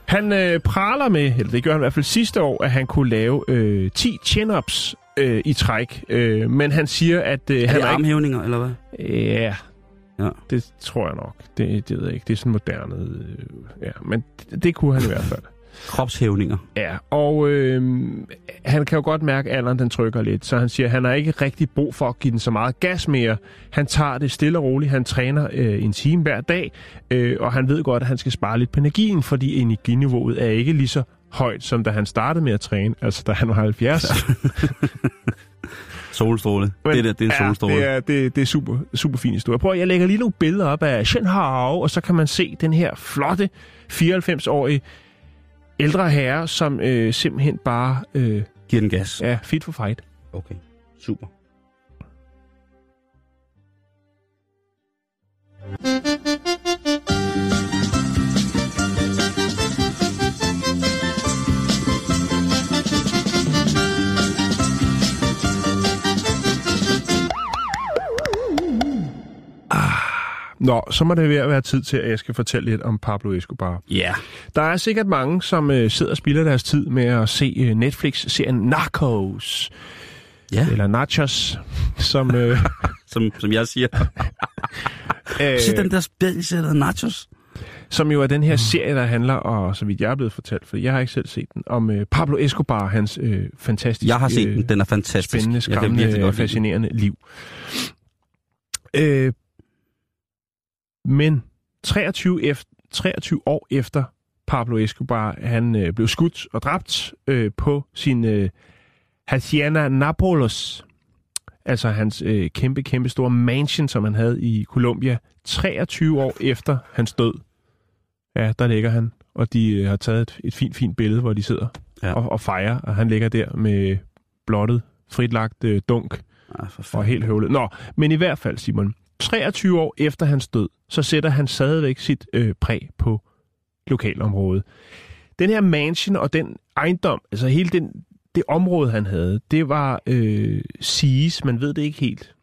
Han øh, praler med, eller det gør han i hvert fald sidste år, at han kunne lave øh, 10 chin-ups øh, i træk. Øh, men han siger, at øh, Er han det er ikke... armhævninger, eller hvad? Ja, Ja. det tror jeg nok. Det, det ved jeg ikke. Det er sådan moderne. Øh, ja, men det, det kunne han i hvert fald. Kropshævninger. Ja, og øh, han kan jo godt mærke, at alderen den trykker lidt, så han siger, at han har ikke rigtig brug for at give den så meget gas mere. Han tager det stille og roligt. Han træner øh, en time hver dag, øh, og han ved godt, at han skal spare lidt på energien, fordi energiniveauet er ikke lige så højt, som da han startede med at træne, altså da han var 70. Solstråle. det, der, det er en ja, solstråle. det er, det, det er super, super fin historie. Prøv at jeg lægger lige nogle billeder op af Shenhao, og så kan man se den her flotte 94-årige ældre herre, som øh, simpelthen bare øh, Giver den gas. er fit for fight. Okay, super. Nå, så må det ved at være tid til, at jeg skal fortælle lidt om Pablo Escobar. Ja. Yeah. Der er sikkert mange, som øh, sidder og spilder deres tid med at se øh, Netflix-serien Narcos, Ja, eller Nachos, som... Øh, som, som jeg siger. øh, Se den der spædelse, der nachos. som jo er den her serie, der handler, og så vidt jeg er blevet fortalt, for jeg har ikke selv set den, om øh, Pablo Escobar, hans øh, fantastiske, Jeg har set øh, den. Den er fantastisk. spændende, jeg kan skræmmende, lide den. fascinerende liv. Øh, men 23, efter, 23 år efter Pablo Escobar, han øh, blev skudt og dræbt øh, på sin øh, Hacienda Napolos, altså hans øh, kæmpe, kæmpe store mansion, som han havde i Colombia, 23 år efter hans død. Ja, der ligger han, og de øh, har taget et, et fint, fint billede, hvor de sidder Ja. og, og fejrer, og han ligger der med blottet, fritlagt øh, dunk Ah, for og helt høvlet. Nå, men i hvert fald, Simon, 23 år efter hans død, så sætter han stadigvæk sit øh, præg på lokalområdet. Den her mansion og den ejendom, altså hele den, det område, han havde, det var øh, siges, man ved det ikke helt,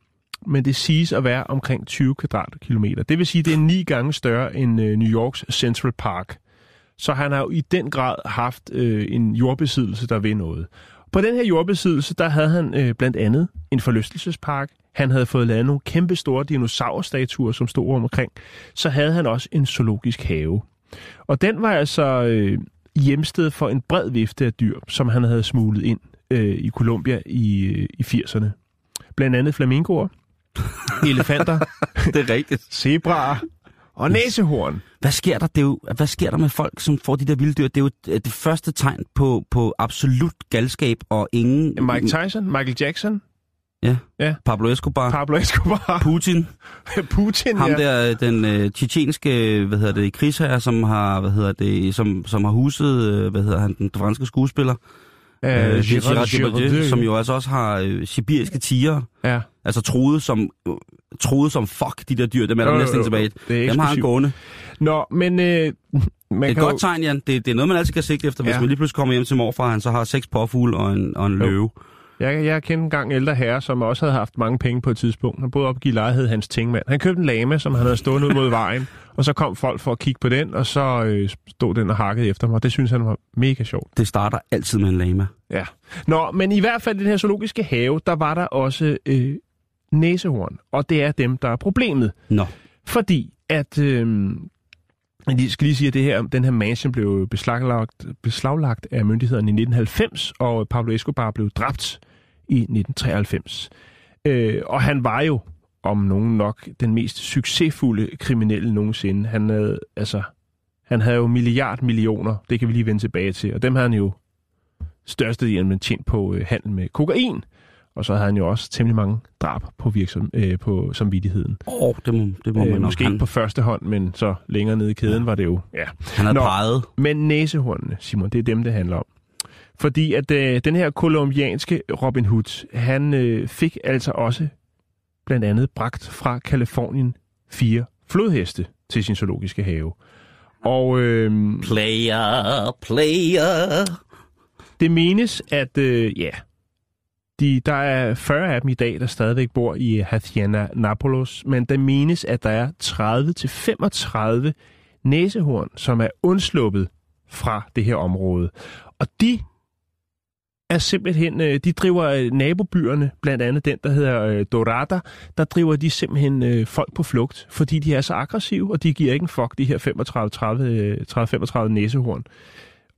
men det siges at være omkring 20 kvadratkilometer. Det vil sige, det er ni gange større end øh, New Yorks Central Park. Så han har jo i den grad haft øh, en jordbesiddelse, der ved noget. På den her jordbesiddelse, der havde han øh, blandt andet en forlystelsespark. Han havde fået lavet nogle kæmpe store dinosaurstatuer, som stod omkring. Så havde han også en zoologisk have. Og den var altså øh, hjemsted for en bred vifte af dyr, som han havde smuglet ind øh, i Colombia i, øh, i 80'erne. Blandt andet flamingoer, elefanter, Det er rigtigt. zebraer Og næsehorn. Hvad sker der? Det er jo, hvad sker der med folk, som får de der vilde dyr? Det er jo øh, det første tegn på, på absolut galskab og ingen... Mike Tyson, Michael Jackson, Ja. Ja. Pablo Escobar. Pablo Escobar, Putin. Putin, Ham ja. der, øh, den øh, tjetjenske, hvad hedder det, krigsherre, som har, hvad hedder det, som, som har huset, øh, hvad hedder han, den franske skuespiller, Øh, øh, Gérard Depardieu, som jo altså også har øh, sibiriske tiger, Ja. altså troede som, øh, troede som fuck, de der dyr, dem er der jo, næsten jo. tilbage. Det er Dem har han gående. Nå, men øh, man Det er et kan godt tegn, Jan. Det, det er noget, man altid kan sigte efter, hvis Ja. man lige pludselig kommer hjem til morfar, han så har seks påfugle og en, og en Jo. Jeg, jeg kendte en gang ældre herre, som også havde haft mange penge på et tidspunkt. Han boede op i Gilleleje, hed hans tingmand. Han købte en lame, som han havde stående ud mod vejen, og så kom folk for at kigge på den, og så øh, stod den og hakkede efter mig. Det synes han var mega sjovt. Det starter altid med en lama. Ja. Nå, men i hvert fald i den her zoologiske have, der var der også øh, næsehorn, og det er dem, der er problemet. Nå, Fordi at... Øh, jeg skal lige sige, at det her, den her mansion blev beslaglagt, beslaglagt af myndighederne i 1990, og Pablo Escobar blev dræbt i 1993. Øh, og han var jo, om nogen nok, den mest succesfulde kriminelle nogensinde. Han havde, altså, han havde jo milliard millioner, det kan vi lige vende tilbage til, og dem havde han jo størstedelen tjent på øh, handel med kokain. Og så havde han jo også temmelig mange drab på, virksom, øh, på samvittigheden. oh, det må, det må man Øh, nok. måske Han, ikke på første hånd, men så længere nede i kæden var det jo... Ja. han har Nå. peget. Men næsehornene, Simon, det er dem, det handler om. Fordi at øh, den her kolumbianske Robin Hood, han øh, fik altså også blandt andet bragt fra Kalifornien fire flodheste til sin zoologiske have. Og øh, Player, player. det menes, at øh, ja, de, der er 40 af dem i dag, der stadigvæk bor i Hacienda Napolos, men der menes, at der er 30-35 næsehorn, som er undsluppet fra det her område. Og de er simpelthen, øh, de driver øh, nabobyerne, blandt andet den, der hedder øh, Dorada, der driver de simpelthen øh, folk på flugt, fordi de er så aggressive, og de giver ikke en fuck, de her 35-35 øh, næsehorn.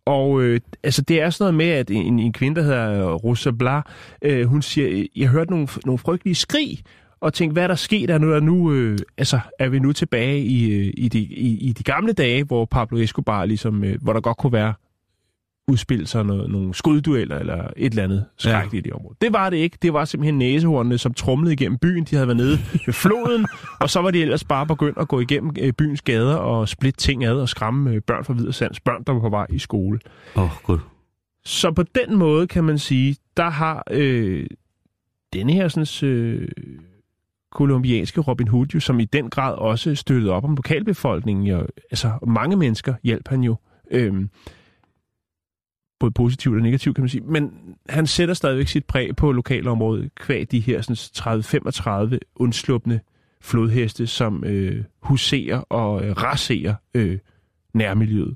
Og øh, altså, det er sådan noget med, at en, en kvinde, der hedder øh, Rosa Bla, øh, hun siger, øh, jeg hørte nogle, nogle frygtelige skrig, og tænkte, hvad er der sket? Er, nu, er, nu, øh, altså, er vi nu tilbage i, i, de, i, i de gamle dage, hvor Pablo Escobar, ligesom, øh, hvor der godt kunne være udspille sig noget, nogle skuddueller eller et eller andet skrækkeligt ja. i det område. Det var det ikke. Det var simpelthen næsehornene, som trumlede igennem byen. De havde været nede ved floden, og så var de ellers bare begyndt at gå igennem øh, byens gader og splitte ting ad og skræmme øh, børn fra videre sands. Børn, der var på vej i skole. Åh, oh, gud. Så på den måde kan man sige, der har øh, denne her sådan, øh, kolumbianske Robin Hood jo, som i den grad også støttede op om lokalbefolkningen. Jo, altså mange mennesker hjalp han jo. Øh, både positivt og negativt, kan man sige. Men han sætter stadigvæk sit præg på lokalområdet, kvæg de her 30-35 undslupne flodheste, som øh, huserer og øh, raserer øh, nærmiljøet.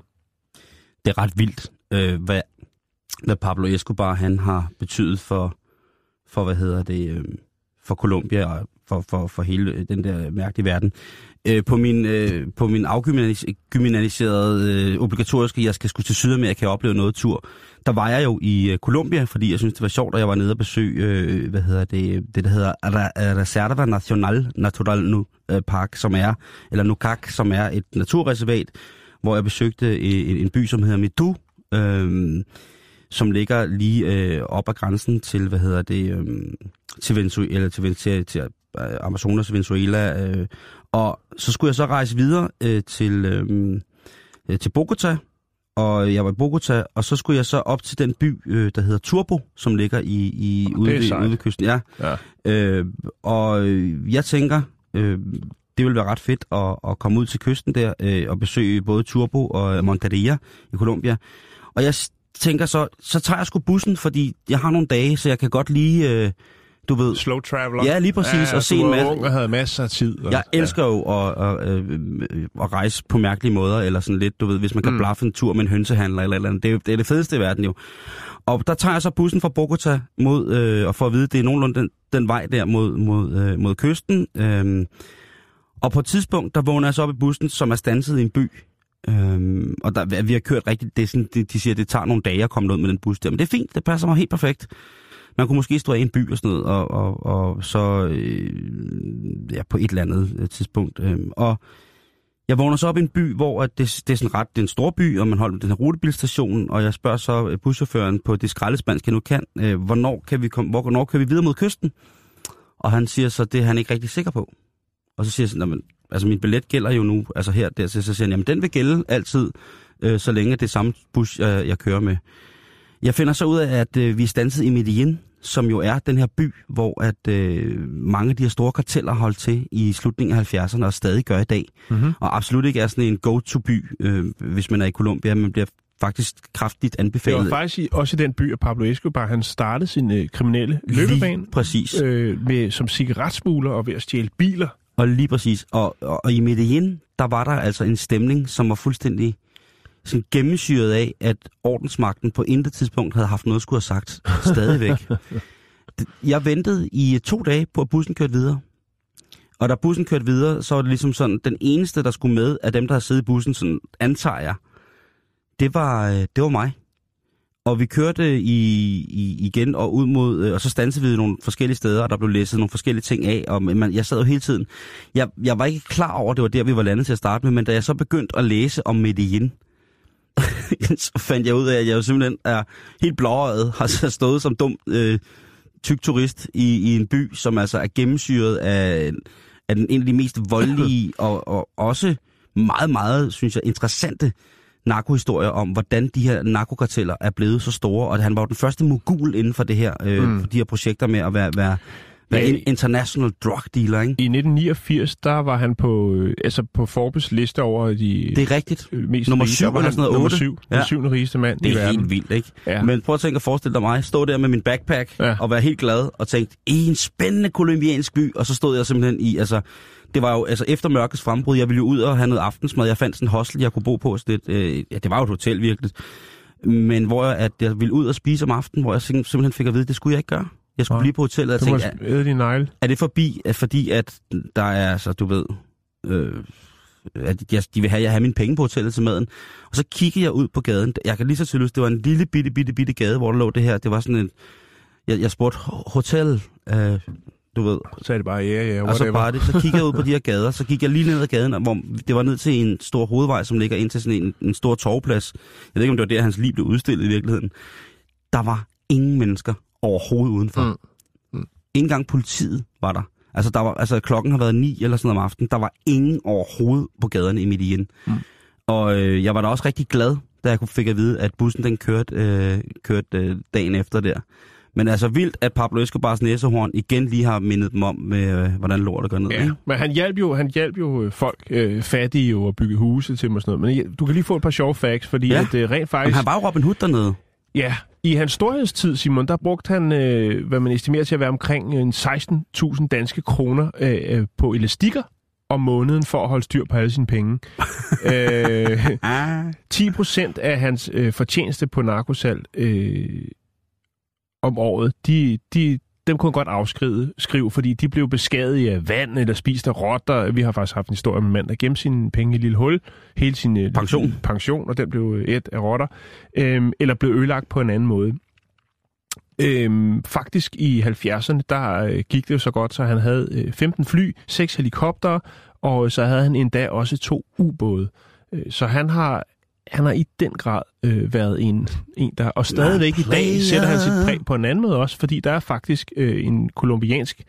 Det er ret vildt, øh, hvad, hvad Pablo Escobar han har betydet for, for hvad hedder det, øh, for Colombia og for, for, for hele øh, den der mærkelige verden. Øh, på min, øh, på min afgymnaliserede øh, obligatoriske, jeg skal skulle til Sydamerika og opleve noget tur, der var jeg jo i øh, Colombia, fordi jeg synes, det var sjovt, at jeg var nede og besøge, øh, hvad hedder det, det der hedder øh, Reserva Nacional Natural nu, øh, Park, som er, eller Nucac, som er et naturreservat, hvor jeg besøgte øh, en, en by, som hedder Medu, øh, som ligger lige øh, op ad grænsen til, hvad hedder det, øh, til Venezuela, eller til, til, til Amazonas, Venezuela, øh, og så skulle jeg så rejse videre øh, til, øh, øh, til Bogota, og jeg var i Bogota, og så skulle jeg så op til den by, øh, der hedder Turbo, som ligger i, i ude, ved, ude ved kysten. Ja. Ja. Øh, og øh, jeg tænker, øh, det vil være ret fedt at, at komme ud til kysten der øh, og besøge både Turbo og Monteria i Colombia. Og jeg tænker så, så tager jeg sgu bussen, fordi jeg har nogle dage, så jeg kan godt lige, øh, du ved... Slow traveler. Ja, lige præcis, og se en masse- ung og havde masser af tid. Og, Jeg elsker jo at, at, at, at rejse på mærkelige måder, eller sådan lidt, du ved, hvis man kan Mm. blaffe en tur med en hønsehandler eller eller andet. Det er, det er det fedeste i verden jo. Og der tager jeg så bussen fra Bogota mod, øh, og får at vide, det er nogenlunde den, den vej der mod, mod, øh, mod kysten. Øhm, og på et tidspunkt, der vågner jeg så op i bussen, som er stanset i en by. Øhm, og der, vi har kørt rigtigt, det er sådan, de, de siger, det tager nogle dage at komme ud med den bus der. Men det er fint, det passer mig helt perfekt. Man kunne måske stå i en by og sådan noget, og, og, og så øh, ja, på et eller andet øh, tidspunkt. Øh, og Jeg vågner så op i en by, hvor at det, det er sådan ret, det er en stor by, og man holder den her rutebilstation, og jeg spørger så øh, buschaufføren på det skraldespansk, jeg nu kan, øh, hvornår, kan vi komme, hvor, hvornår kan vi videre mod kysten? Og han siger så, det er han ikke rigtig sikker på. Og så siger jeg sådan, men, altså min billet gælder jo nu, altså her, der, så, så siger han, jamen den vil gælde altid, øh, så længe det er samme bus, øh, jeg kører med. Jeg finder så ud af, at øh, vi er stanset i Medellin, som jo er den her by, hvor at øh, mange af de her store karteller holdt til i slutningen af 70'erne og stadig gør i dag. Mm-hmm. Og absolut ikke er sådan en go-to-by, øh, hvis man er i Colombia. Man bliver faktisk kraftigt Det var anbefalet. faktisk i, også i den by, at Pablo Escobar han startede sin øh, kriminelle løbebane Lige præcis. øh, med, som cigaretsmugler og ved at stjæle biler. Og lige præcis. Og, og, og i Medellin, der var der altså en stemning, som var fuldstændig sådan gennemsyret af, at ordensmagten på intet tidspunkt havde haft noget at skulle have sagt. Stadigvæk. Jeg ventede i to dage på, at bussen kørte videre. Og da bussen kørte videre, så var det ligesom sådan, den eneste, der skulle med af dem, der havde siddet i bussen, sådan antager jeg, det var, øh, det var mig. Og vi kørte i, i, igen og ud mod, øh, og så stansede vi nogle forskellige steder, og der blev læsset nogle forskellige ting af, og man, jeg sad jo hele tiden. Jeg, jeg var ikke klar over, at det var der, vi var landet til at starte med, men da jeg så begyndte at læse om Medellin, så fandt jeg ud af, at jeg jo simpelthen er helt blåøjet, har så stået som dum øh, tyk turist i, i en by, som altså er gennemsyret af, af den, en af de mest voldelige og, og også meget, meget, synes jeg, interessante narkohistorier om, hvordan de her narkokarteller er blevet så store, og han var jo den første mogul inden for det her, øh, Mm. for de her projekter med at være, være, være Ja, en international drug dealer, ikke? I 1989, der var han på, øh, altså på Forbes liste over de Det er rigtigt. øh, mest nummer rige. syv Der var eller han sådan noget, Nummer otte. syv. Ja. Den syvende rigeste mand i Det er verden. helt vildt, ikke? Ja. Men prøv at tænke at forestille dig mig, stå der med min backpack Ja. og være helt glad og tænke, i en spændende kolumbiansk by, og så stod jeg simpelthen i, altså, det var jo altså efter mørkets frembrud, jeg ville jo ud og have noget aftensmad, jeg fandt sådan en hostel, jeg kunne bo på, så det, øh, ja, det var jo et hotel virkelig, men hvor jeg, at jeg ville ud og spise om aftenen, hvor jeg sim- simpelthen fik at vide, det skulle jeg ikke gøre. Jeg skulle Nej. blive på hotellet og Du tænke, er, din negle. er det forbi, at fordi at der er, altså du ved, øh, at de, de vil have, at jeg har mine penge på hotellet til maden. Og så kiggede jeg ud på gaden. Jeg kan lige så tydeligt, det var en lille bitte, bitte, bitte gade, hvor der lå det her. Det var sådan en, jeg, jeg spurgte, "Ho- hotel, øh, du ved. Så sagde det bare, ja, ja, Og så bare det, så kiggede jeg ud på de her gader, så gik jeg lige ned ad gaden, hvor det var ned til en stor hovedvej, som ligger ind til sådan en, en stor torvplads. Jeg ved ikke, om det var der, hans liv blev udstillet i virkeligheden. Der var ingen mennesker overhovedet udenfor. Mm. Mm. Ikke engang politiet var der. Altså, der var, altså, klokken har været ni eller sådan noget om aftenen. Der var ingen overhovedet på gaderne i Medellin. Mm. Og øh, jeg var da også rigtig glad, da jeg kunne fik at vide, at bussen den kørte, øh, kørte øh, dagen efter der. Men altså vildt, at Pablo Escobars næsehorn igen lige har mindet dem om, med, øh, hvordan lortet går ned. Ja, ikke? men han hjalp jo, han hjalp jo øh, folk, øh, fattige jo, at bygge huse til dem og sådan noget. Men du kan lige få et par sjove facts, fordi Ja. at, øh, rent Men faktisk... han var jo Robin Hood dernede. Ja, i hans storhedstid, Simon, der brugte han, øh, hvad man estimerer til at være omkring øh, en 16.000 danske kroner øh, øh, på elastikker om måneden for at holde styr på alle sine penge. øh, Ah. 10 procent af hans øh, fortjeneste på narkosalg øh, om året, de, de, dem kunne han godt afskrive, skrive, fordi de blev beskadiget af vand eller spist af rotter. Vi har faktisk haft en historie med en mand, der gemte sine penge i et lille hul, hele sin øh, Pension. pension, og den blev et af rotter, øh, eller blev ødelagt på en anden måde. Øhm, faktisk i 70'erne, der øh, gik det jo så godt, så han havde øh, 15 fly, 6 helikoptere, og så havde han endda også to ubåde. Øh, så han har, han har i den grad øh, været en, en, der... Og stadigvæk i dag sætter han sit præg på en anden måde også, fordi der er faktisk øh, en kolumbiansk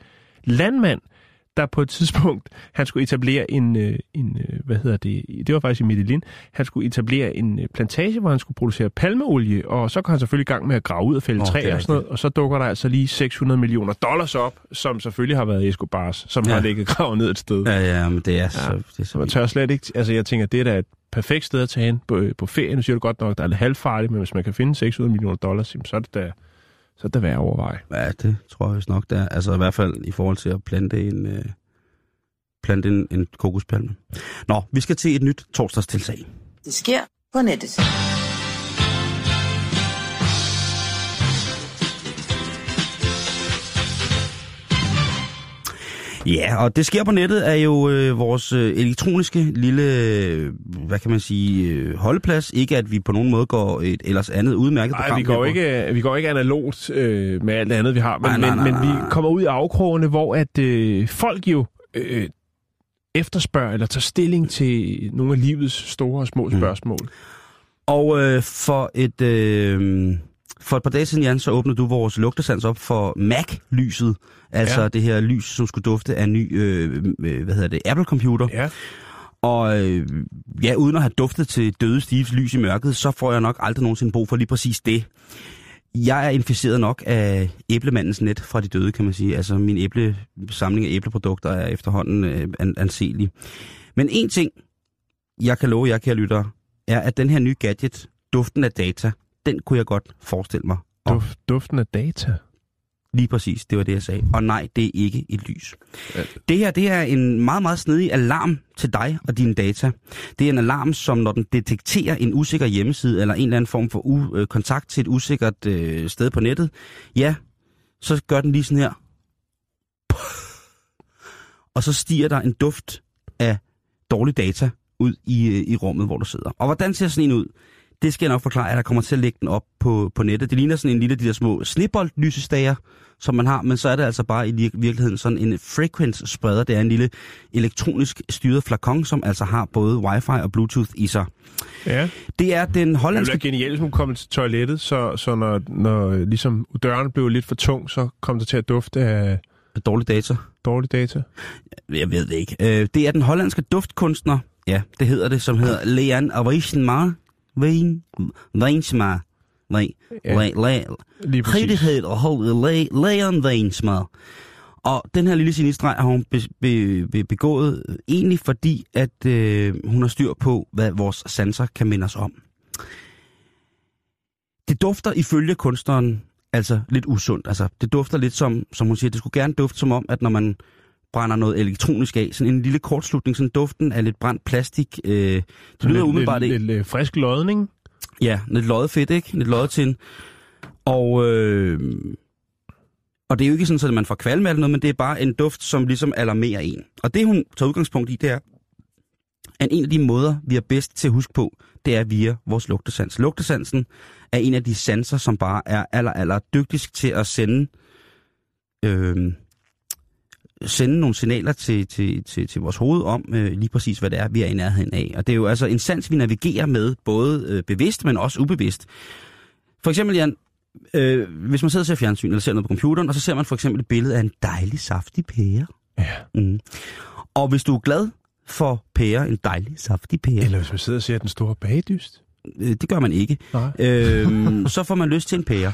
landmand, der på et tidspunkt, han skulle etablere en, øh, en øh, hvad hedder det, det var faktisk i Medellin, han skulle etablere en øh, plantage, hvor han skulle producere palmeolie, og så kom han selvfølgelig i gang med at grave ud og fælde oh, er træer og sådan noget, og så dukker der altså lige 600 millioner dollars op, som selvfølgelig har været Escobars, som Ja. har ligget gravet ned et sted. Ja. Ja, men det er så... Det er så man tør slet ikke, altså jeg tænker, det er da et perfekt sted at tage hen på, på ferie. Nu siger du godt nok, der er lidt halvfarligt, men hvis man kan finde 600 millioner dollars, så er det da, så er det da værd at overveje. Ja, det tror jeg vist nok, det er. Altså i hvert fald i forhold til at plante en, øh, plante en, en kokospalme. Nå, vi skal til et nyt torsdagstiltag. Det sker på nettet. Ja, og det sker på nettet er jo øh, vores øh, elektroniske lille, øh, hvad kan man sige, øh, holdeplads. Ikke at vi på nogen måde går et ellers andet udmærket Nej, program. vi går, ikke, vi går ikke analogt øh, med alt det andet, vi har, men, Nej, nej, nej, men, men nej, vi nej. kommer ud i afkrogene, hvor at øh, folk jo øh, efterspørger eller tager stilling til nogle af livets store og små Mm. spørgsmål. Og øh, for et... Øh, for et par dage siden, Jan, så åbnede du vores lugtesans op for Mac-lyset. Altså Ja. det her lys, som skulle dufte af en ny, øh, øh, hvad hedder det, Apple-computer. Ja. Og øh, ja, uden at have duftet til døde Steves lys i mørket, så får jeg nok aldrig nogensinde brug for lige præcis det. Jeg er inficeret nok af æblemandens net fra de døde, kan man sige. Altså min æble, samling af æbleprodukter er efterhånden øh, an, anselig. Men en ting, jeg kan love jer, kære lyttere, er, at den her nye gadget, duften af data, den kunne jeg godt forestille mig. Og Duft, duften af data. Lige præcis, det var det, jeg sagde. Og nej, det er ikke et lys. Ja. Det her, det er en meget, meget snedig alarm til dig og dine data. Det er en alarm, som når den detekterer en usikker hjemmeside, eller en eller anden form for u- øh, kontakt til et usikkert øh, sted på nettet, ja, så gør den lige sådan her. Og så stiger der en duft af dårlig data ud i, øh, i rummet, hvor du sidder. Og hvordan ser sådan en ud? Det skal jeg nok forklare, at jeg kommer til at lægge den op på, på nettet. Det ligner sådan en lille af de der små sneboldlysestager, som man har, men så er det altså bare i vir- virkeligheden sådan en frequency spreder. Det er en lille elektronisk styret flakon, som altså har både wifi og bluetooth i sig. Ja. Det er den Det hollandske... være genialt, hvis hun kom til toilettet, så, så når, når ligesom døren blev lidt for tung, så kom det til at dufte af Dårlig data. dårlig data. Jeg ved det ikke. Øh, det er den hollandske duftkunstner, ja, det hedder det, som hedder Leon Arishenmar. Vein, Weinsmar. Nej, Ja. Le, le, Lige præcis. Rigtig hedder hold Le, Leon Weinsmar. Og den her lille sinistreg har hun be, be, be, begået øh, egentlig fordi, at øh, hun har styr på, hvad vores sanser kan minde os om. Det dufter ifølge kunstneren altså lidt usundt. Altså, det dufter lidt som, som hun siger, det skulle gerne dufte som om, at når man brænder noget elektronisk af, sådan en lille kortslutning, sådan duften af lidt brændt plastik. Øh, det lyder lidt, umiddelbart lidt, ikke. lidt, lidt frisk lodning. Ja, lidt løjet fedt, ikke? Lidt løjet til. Og, øh, og det er jo ikke sådan, at man får kvalme eller noget, men det er bare en duft, som ligesom alarmerer en. Og det, hun tager udgangspunkt i, det er, at en af de måder, vi er bedst til at huske på, det er via vores lugtesans. Lugtesansen er en af de sanser, som bare er aller, aller dygtigst til at sende, øh, sende nogle signaler til, til, til, til vores hoved om øh, lige præcis, hvad det er, vi er i nærheden af. Og det er jo altså en sans, vi navigerer med, både øh, bevidst, men også ubevidst. For eksempel, Jan, øh, hvis man sidder og ser fjernsyn, eller ser noget på computeren, og så ser man for eksempel et billede af en dejlig, saftig pære. Ja. Mm. Og hvis du er glad for pære, en dejlig, saftig pære, Eller hvis man sidder og ser den store bagdyst. øh, det gør man ikke, Nej. øh, så får man lyst til en pære.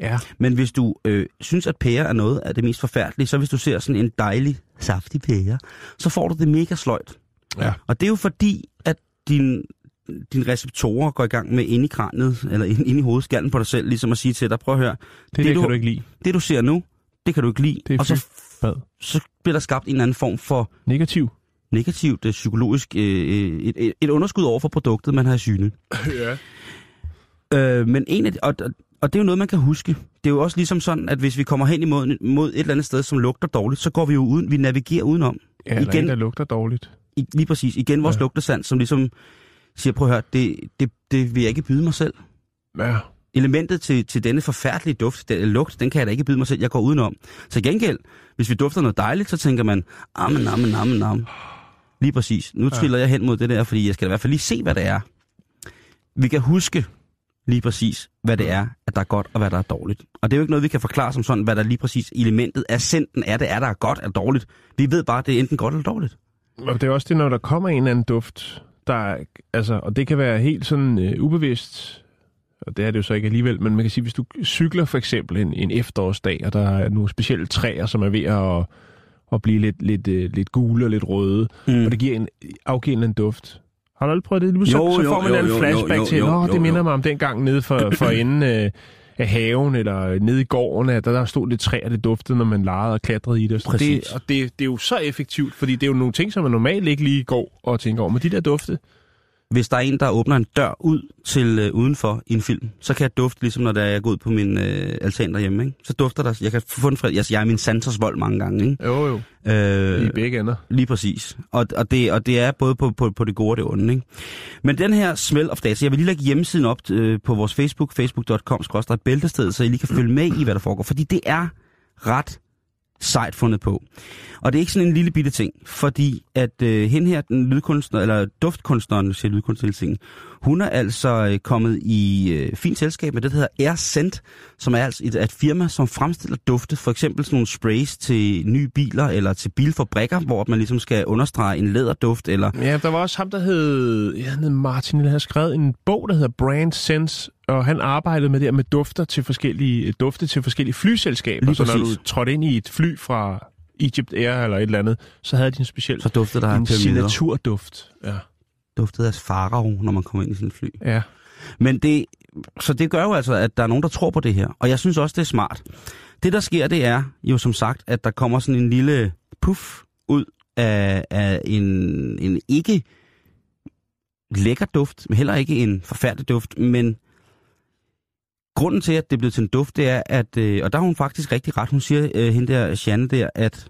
Ja. Men hvis du øh, synes, at pære er noget af det mest forfærdelige, så hvis du ser sådan en dejlig, saftig pære, så får du det mega sløjt. Ja. Og det er jo fordi, at din, dine receptorer går i gang med ind i kraniet, eller ind, ind i hovedskallen på dig selv, ligesom at sige til dig, prøv at høre, Det, det, det du- kan du ikke lide. det du ser nu, det kan du ikke lide. Det er og så, Hvad? så bliver der skabt en eller anden form for Negativ. negativt øh, psykologisk, øh, øh, et, et, et underskud over for produktet, man har i syne. ja. Øh, men en af de, og, og, det er jo noget, man kan huske. Det er jo også ligesom sådan, at hvis vi kommer hen imod mod et eller andet sted, som lugter dårligt, så går vi jo uden, vi navigerer udenom. Ja, Igen- en, der lugter dårligt. I, lige præcis. Igen vores Ja. lugtesand, som ligesom siger, prøv at høre, det, det, det vil jeg ikke byde mig selv. Ja. Elementet til, til denne forfærdelige duft, den, lugt, den kan jeg da ikke byde mig selv, jeg går udenom. Så gengæld, hvis vi dufter noget dejligt, så tænker man, amen, amen, amen, amen. Lige præcis. Nu triller jeg hen mod det der, fordi jeg skal i hvert fald lige se, hvad det er. Vi kan huske lige præcis, hvad det er, at der er godt og hvad der er dårligt. Og det er jo ikke noget, vi kan forklare som sådan, hvad der lige præcis elementet af senden er, det er, der er godt eller dårligt. Vi ved bare, at det er enten godt eller dårligt. Og det er også det, når der kommer en eller anden duft, der er, altså, og det kan være helt sådan øh, ubevidst, og det er det jo så ikke alligevel, men man kan sige, hvis du cykler for eksempel en, en efterårsdag, og der er nogle specielle træer, som er ved at, at blive lidt, lidt, øh, lidt gule og lidt røde, mm. og det giver en, afgiver en duft. Har du aldrig prøvet det? Så, Jo, så jo, får man jo, en jo, flashback jo, til, jo, jo, det minder jo. mig om den gang nede for, for enden øh, af haven, eller nede i gården, at der, der stod lidt træer, det duftede, når man legede og klatrede i det. Så Præcis. det og det, det er jo så effektivt, fordi det er jo nogle ting, som man normalt ikke lige går og tænker over. Men de der dufte, Hvis der er en, der åbner en dør ud til øh, udenfor i en film, så kan jeg dufte, ligesom når der er jeg går ud på min øh, altan derhjemme. Ikke? Så dufter der, jeg kan få en fred. Altså, jeg er min Santos vold mange gange. Ikke? jo jo, Øh, i begge ender. Lige præcis. Og, og, det, og det er både på, på, på det gode og det onde. Ikke? Men den her smell of data, jeg vil lige lægge hjemmesiden op øh, på vores Facebook, facebook.com bæltested, så I lige kan følge med i, hvad der foregår. Fordi det er ret sejt fundet på. Og det er ikke sådan en lille bitte ting, fordi at øh, hende her, den lydkunstner, eller duftkunstneren, siger jeg hun er altså øh, kommet i øh, fint selskab med det, der hedder Air Scent, som er altså et, et firma, som fremstiller dufte, for eksempel sådan nogle sprays til nye biler eller til bilfabrikker, hvor man ligesom skal understrege en læderduft, eller Ja, der var også ham, der hed, ja, hed Martin, der havde skrevet en bog, der hedder Brand Sense, og han arbejdede med det med dufter til forskellige, dufte til forskellige flyselskaber. Lige så når du trådte ind i et fly fra Egypt Air eller et eller andet, så havde de en speciel så duftede der en signaturduft. Ja. Duftede af farao, når man kommer ind i et fly. ja. Men det, så det gør jo altså, at der er nogen, der tror på det her. Og jeg synes også, det er smart. Det, der sker, det er jo som sagt, at der kommer sådan en lille puff ud af, af en, en ikke lækker duft, men heller ikke en forfærdelig duft, men grunden til, at det er blevet til en duft, det er, at, øh, og der har hun faktisk rigtig ret, hun siger, øh, hende der, Janne der, at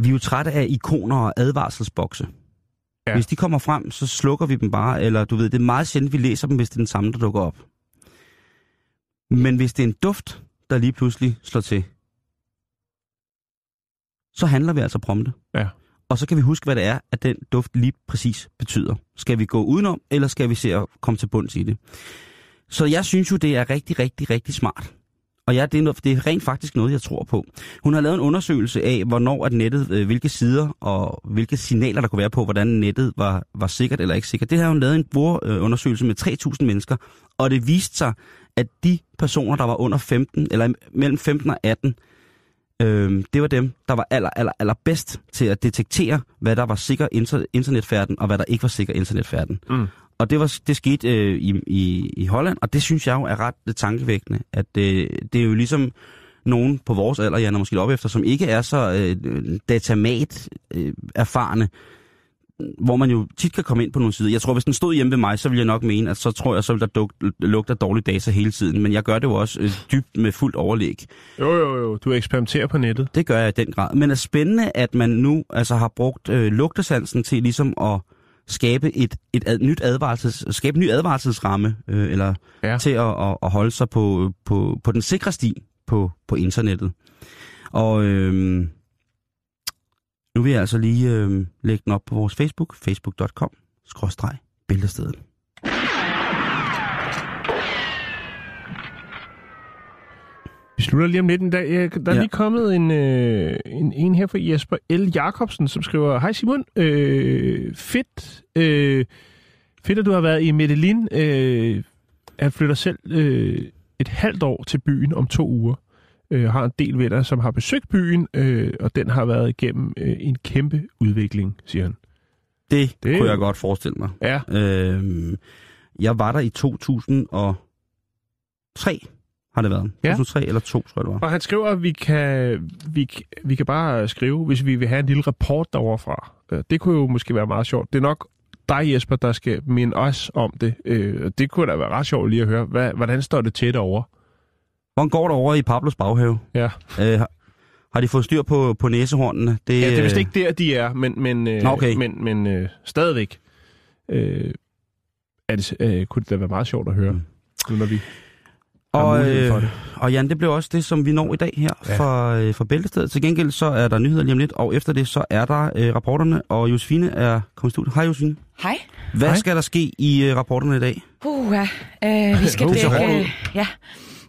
vi er jo trætte af ikoner og advarselsbokse. Ja. Hvis de kommer frem, så slukker vi dem bare, eller du ved, det er meget sjældent, vi læser dem, hvis det er den samme, der dukker op. Men hvis det er en duft, der lige pludselig slår til, så handler vi altså prompte. Ja. Og så kan vi huske, hvad det er, at den duft lige præcis betyder. Skal vi gå udenom, eller skal vi se at komme til bunds i det? Så jeg synes jo, det er rigtig, rigtig, rigtig smart. Og ja, det er, noget, det er rent faktisk noget, jeg tror på. Hun har lavet en undersøgelse af, hvornår at nettet, øh, hvilke sider og hvilke signaler, der kunne være på, hvordan nettet var, var sikkert eller ikke sikkert. Det har hun lavet en brugerundersøgelse med 3.000 mennesker, og det viste sig, at de personer, der var under 15, eller mellem 15 og 18, øh, det var dem, der var aller, aller, aller bedst til at detektere, hvad der var sikker inter- internetfærden, og hvad der ikke var sikker internetfærden. Mm. Og det, var, det skete øh, i, i, i Holland, og det synes jeg jo er ret tankevækkende, at øh, det er jo ligesom nogen på vores alder, jeg er måske op efter, som ikke er så øh, datamat øh, erfarne, hvor man jo tit kan komme ind på nogle sider. Jeg tror, hvis den stod hjemme ved mig, så ville jeg nok mene, at så tror jeg, så ville der duk, lugte af dårlig data hele tiden. Men jeg gør det jo også øh, dybt med fuldt overlæg. Jo, jo, jo. Du eksperimenterer på nettet. Det gør jeg i den grad. Men det er spændende, at man nu altså har brugt øh, lugtesansen til ligesom at skabe et, et ad, nyt advarselses, skabe en ny advarselsramme, øh, eller Ja. til at, at, at holde sig på, på, på den sikre sti på, på internettet. Og øh, nu vil jeg altså lige øh, lægge den op på vores Facebook, facebook.com, skråstreg, billedstedet. Vi slutter lige om lidt en dag. Der er Ja. lige kommet en, øh, en, en her fra Jesper L. Jacobsen, som skriver, Hej Simon, øh, fedt, øh, fedt at du har været i Medellin. Øh, jeg flytter selv øh, et halvt år til byen om to uger. Øh, har en del venner, som har besøgt byen, øh, og den har været igennem øh, en kæmpe udvikling, siger han. Det, Det- det kunne jeg godt forestille mig. Ja, Øh, jeg var der i 2003, har det været. Ja. 2003 eller 2, tror jeg det var. og han skriver, at vi kan, vi, vi kan bare skrive, hvis vi vil have en lille rapport derovre fra. Øh, Det kunne jo måske være meget sjovt. Det er nok dig, Jesper, der skal minde os om det. Øh, Det kunne da være ret sjovt lige at høre. Hvad, hvordan står det til derovre? Hvordan går det over i Pablos baghave? Ja. Øh, har, de fået styr på, på næsehornene? Det, Ja, det er vist øh, ikke der, de er, men, men, øh, okay. men, men øh, stadigvæk øh, er det, øh, kunne det da være meget sjovt at høre, Mm. når vi Og, mulighed for øh, det. og Jan, det blev også det, som vi når i dag her Ja. fra, øh, fra Bæltestedet. Til gengæld så er der nyheder lige om lidt, og efter det så er der øh, rapporterne, og Josefine er kommet i studiet. Hej Josefine. Hej. Hvad Hej. Skal der ske i øh, rapporterne i dag? Uh, ja. øh, vi skal dække, øh, ja,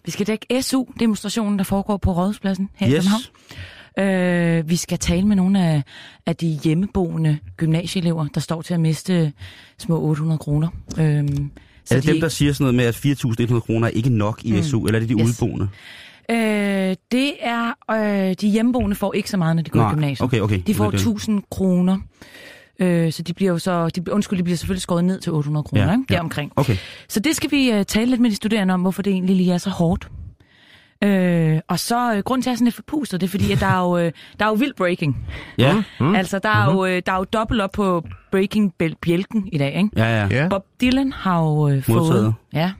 vi skal dække SU-demonstrationen, der foregår på Rådhuspladsen her i Yes. København. Øh, vi skal tale med nogle af, af de hjemmeboende gymnasieelever, der står til at miste små 800 kroner. Øhm, Er det dem, der siger sådan noget med, at 4.100 kroner er ikke nok i Mm. SU, eller er det de Yes. udboende? Øh, det er, øh, de hjemmeboende får ikke så meget, når de går i gymnasiet. okay, okay. De får Okay. 1000 kroner. Øh, så de bliver jo så, de, undskyld, de bliver selvfølgelig skåret ned til 800 kroner, Ja, ikke? ja. deromkring. Okay. Så det skal vi uh, tale lidt med de studerende om, hvorfor det egentlig lige er så hårdt. Øh, og så uh, grund til, at jeg er sådan lidt forpustet, det er fordi, at der er jo, uh, der er jo vild breaking. Ja, Mm. Altså, der er, jo, uh, der er jo dobbelt op på breaking bjælken i dag, ikke? ja, ja. Ja. Bob Dylan har jo uh, fået... Modtaget. Ja.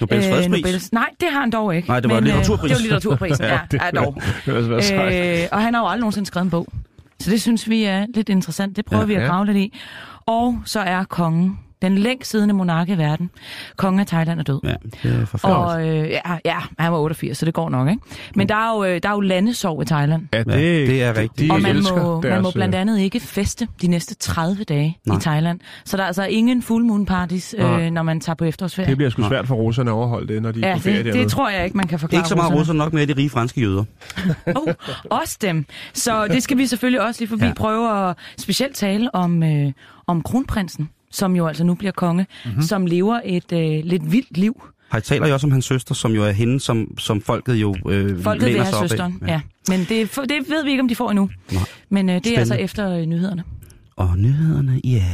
Nobels fredspris. Nobels, nej, det har han dog ikke. Nej, det var Men, øh, litteraturpris. det var litteraturprisen, ja, ja, dog. Det var svært sejt. Øh, og han har jo aldrig nogensinde skrevet en bog. Så det synes vi er lidt interessant. Det prøver Ja. vi at Ja. grave lidt i. Og så er kongen Den længst siddende monark i verden. Kongen af Thailand er død. Ja, det er forfærdeligt. Og øh, ja, ja, han var 88, så det går nok, ikke? Men der er jo, øh, der er jo landesorg i Thailand. Ja, Ja, det er rigtigt. Og man må, deres, man må blandt øh, andet ikke feste de næste 30 dage Nej. i Thailand. Så der er altså ingen full moon parties, Nej. øh, når man tager på efterårsferie. Det bliver sgu svært for russerne at overholde det, når de er ja, på ferie det, dernede. det tror jeg ikke, man kan forklare Ikke så meget russerne. russer nok med de rige franske jøder. Oh, også dem. Så det skal vi selvfølgelig også lige forbi Ja. ja. prøve at specielt tale om, øh, om kronprinsen, som jo altså nu bliver konge, Mhm. mm-hmm. som lever et øh, lidt vildt liv. Har taler jo også om hans søster, som jo er hende, som, som folket jo øh, Folket vil have søsteren, ja. ja. Men det, det ved vi ikke, om de får endnu. Nej. Men øh, det er Spændende. altså efter øh, nyhederne. Og nyhederne, ja. Yeah.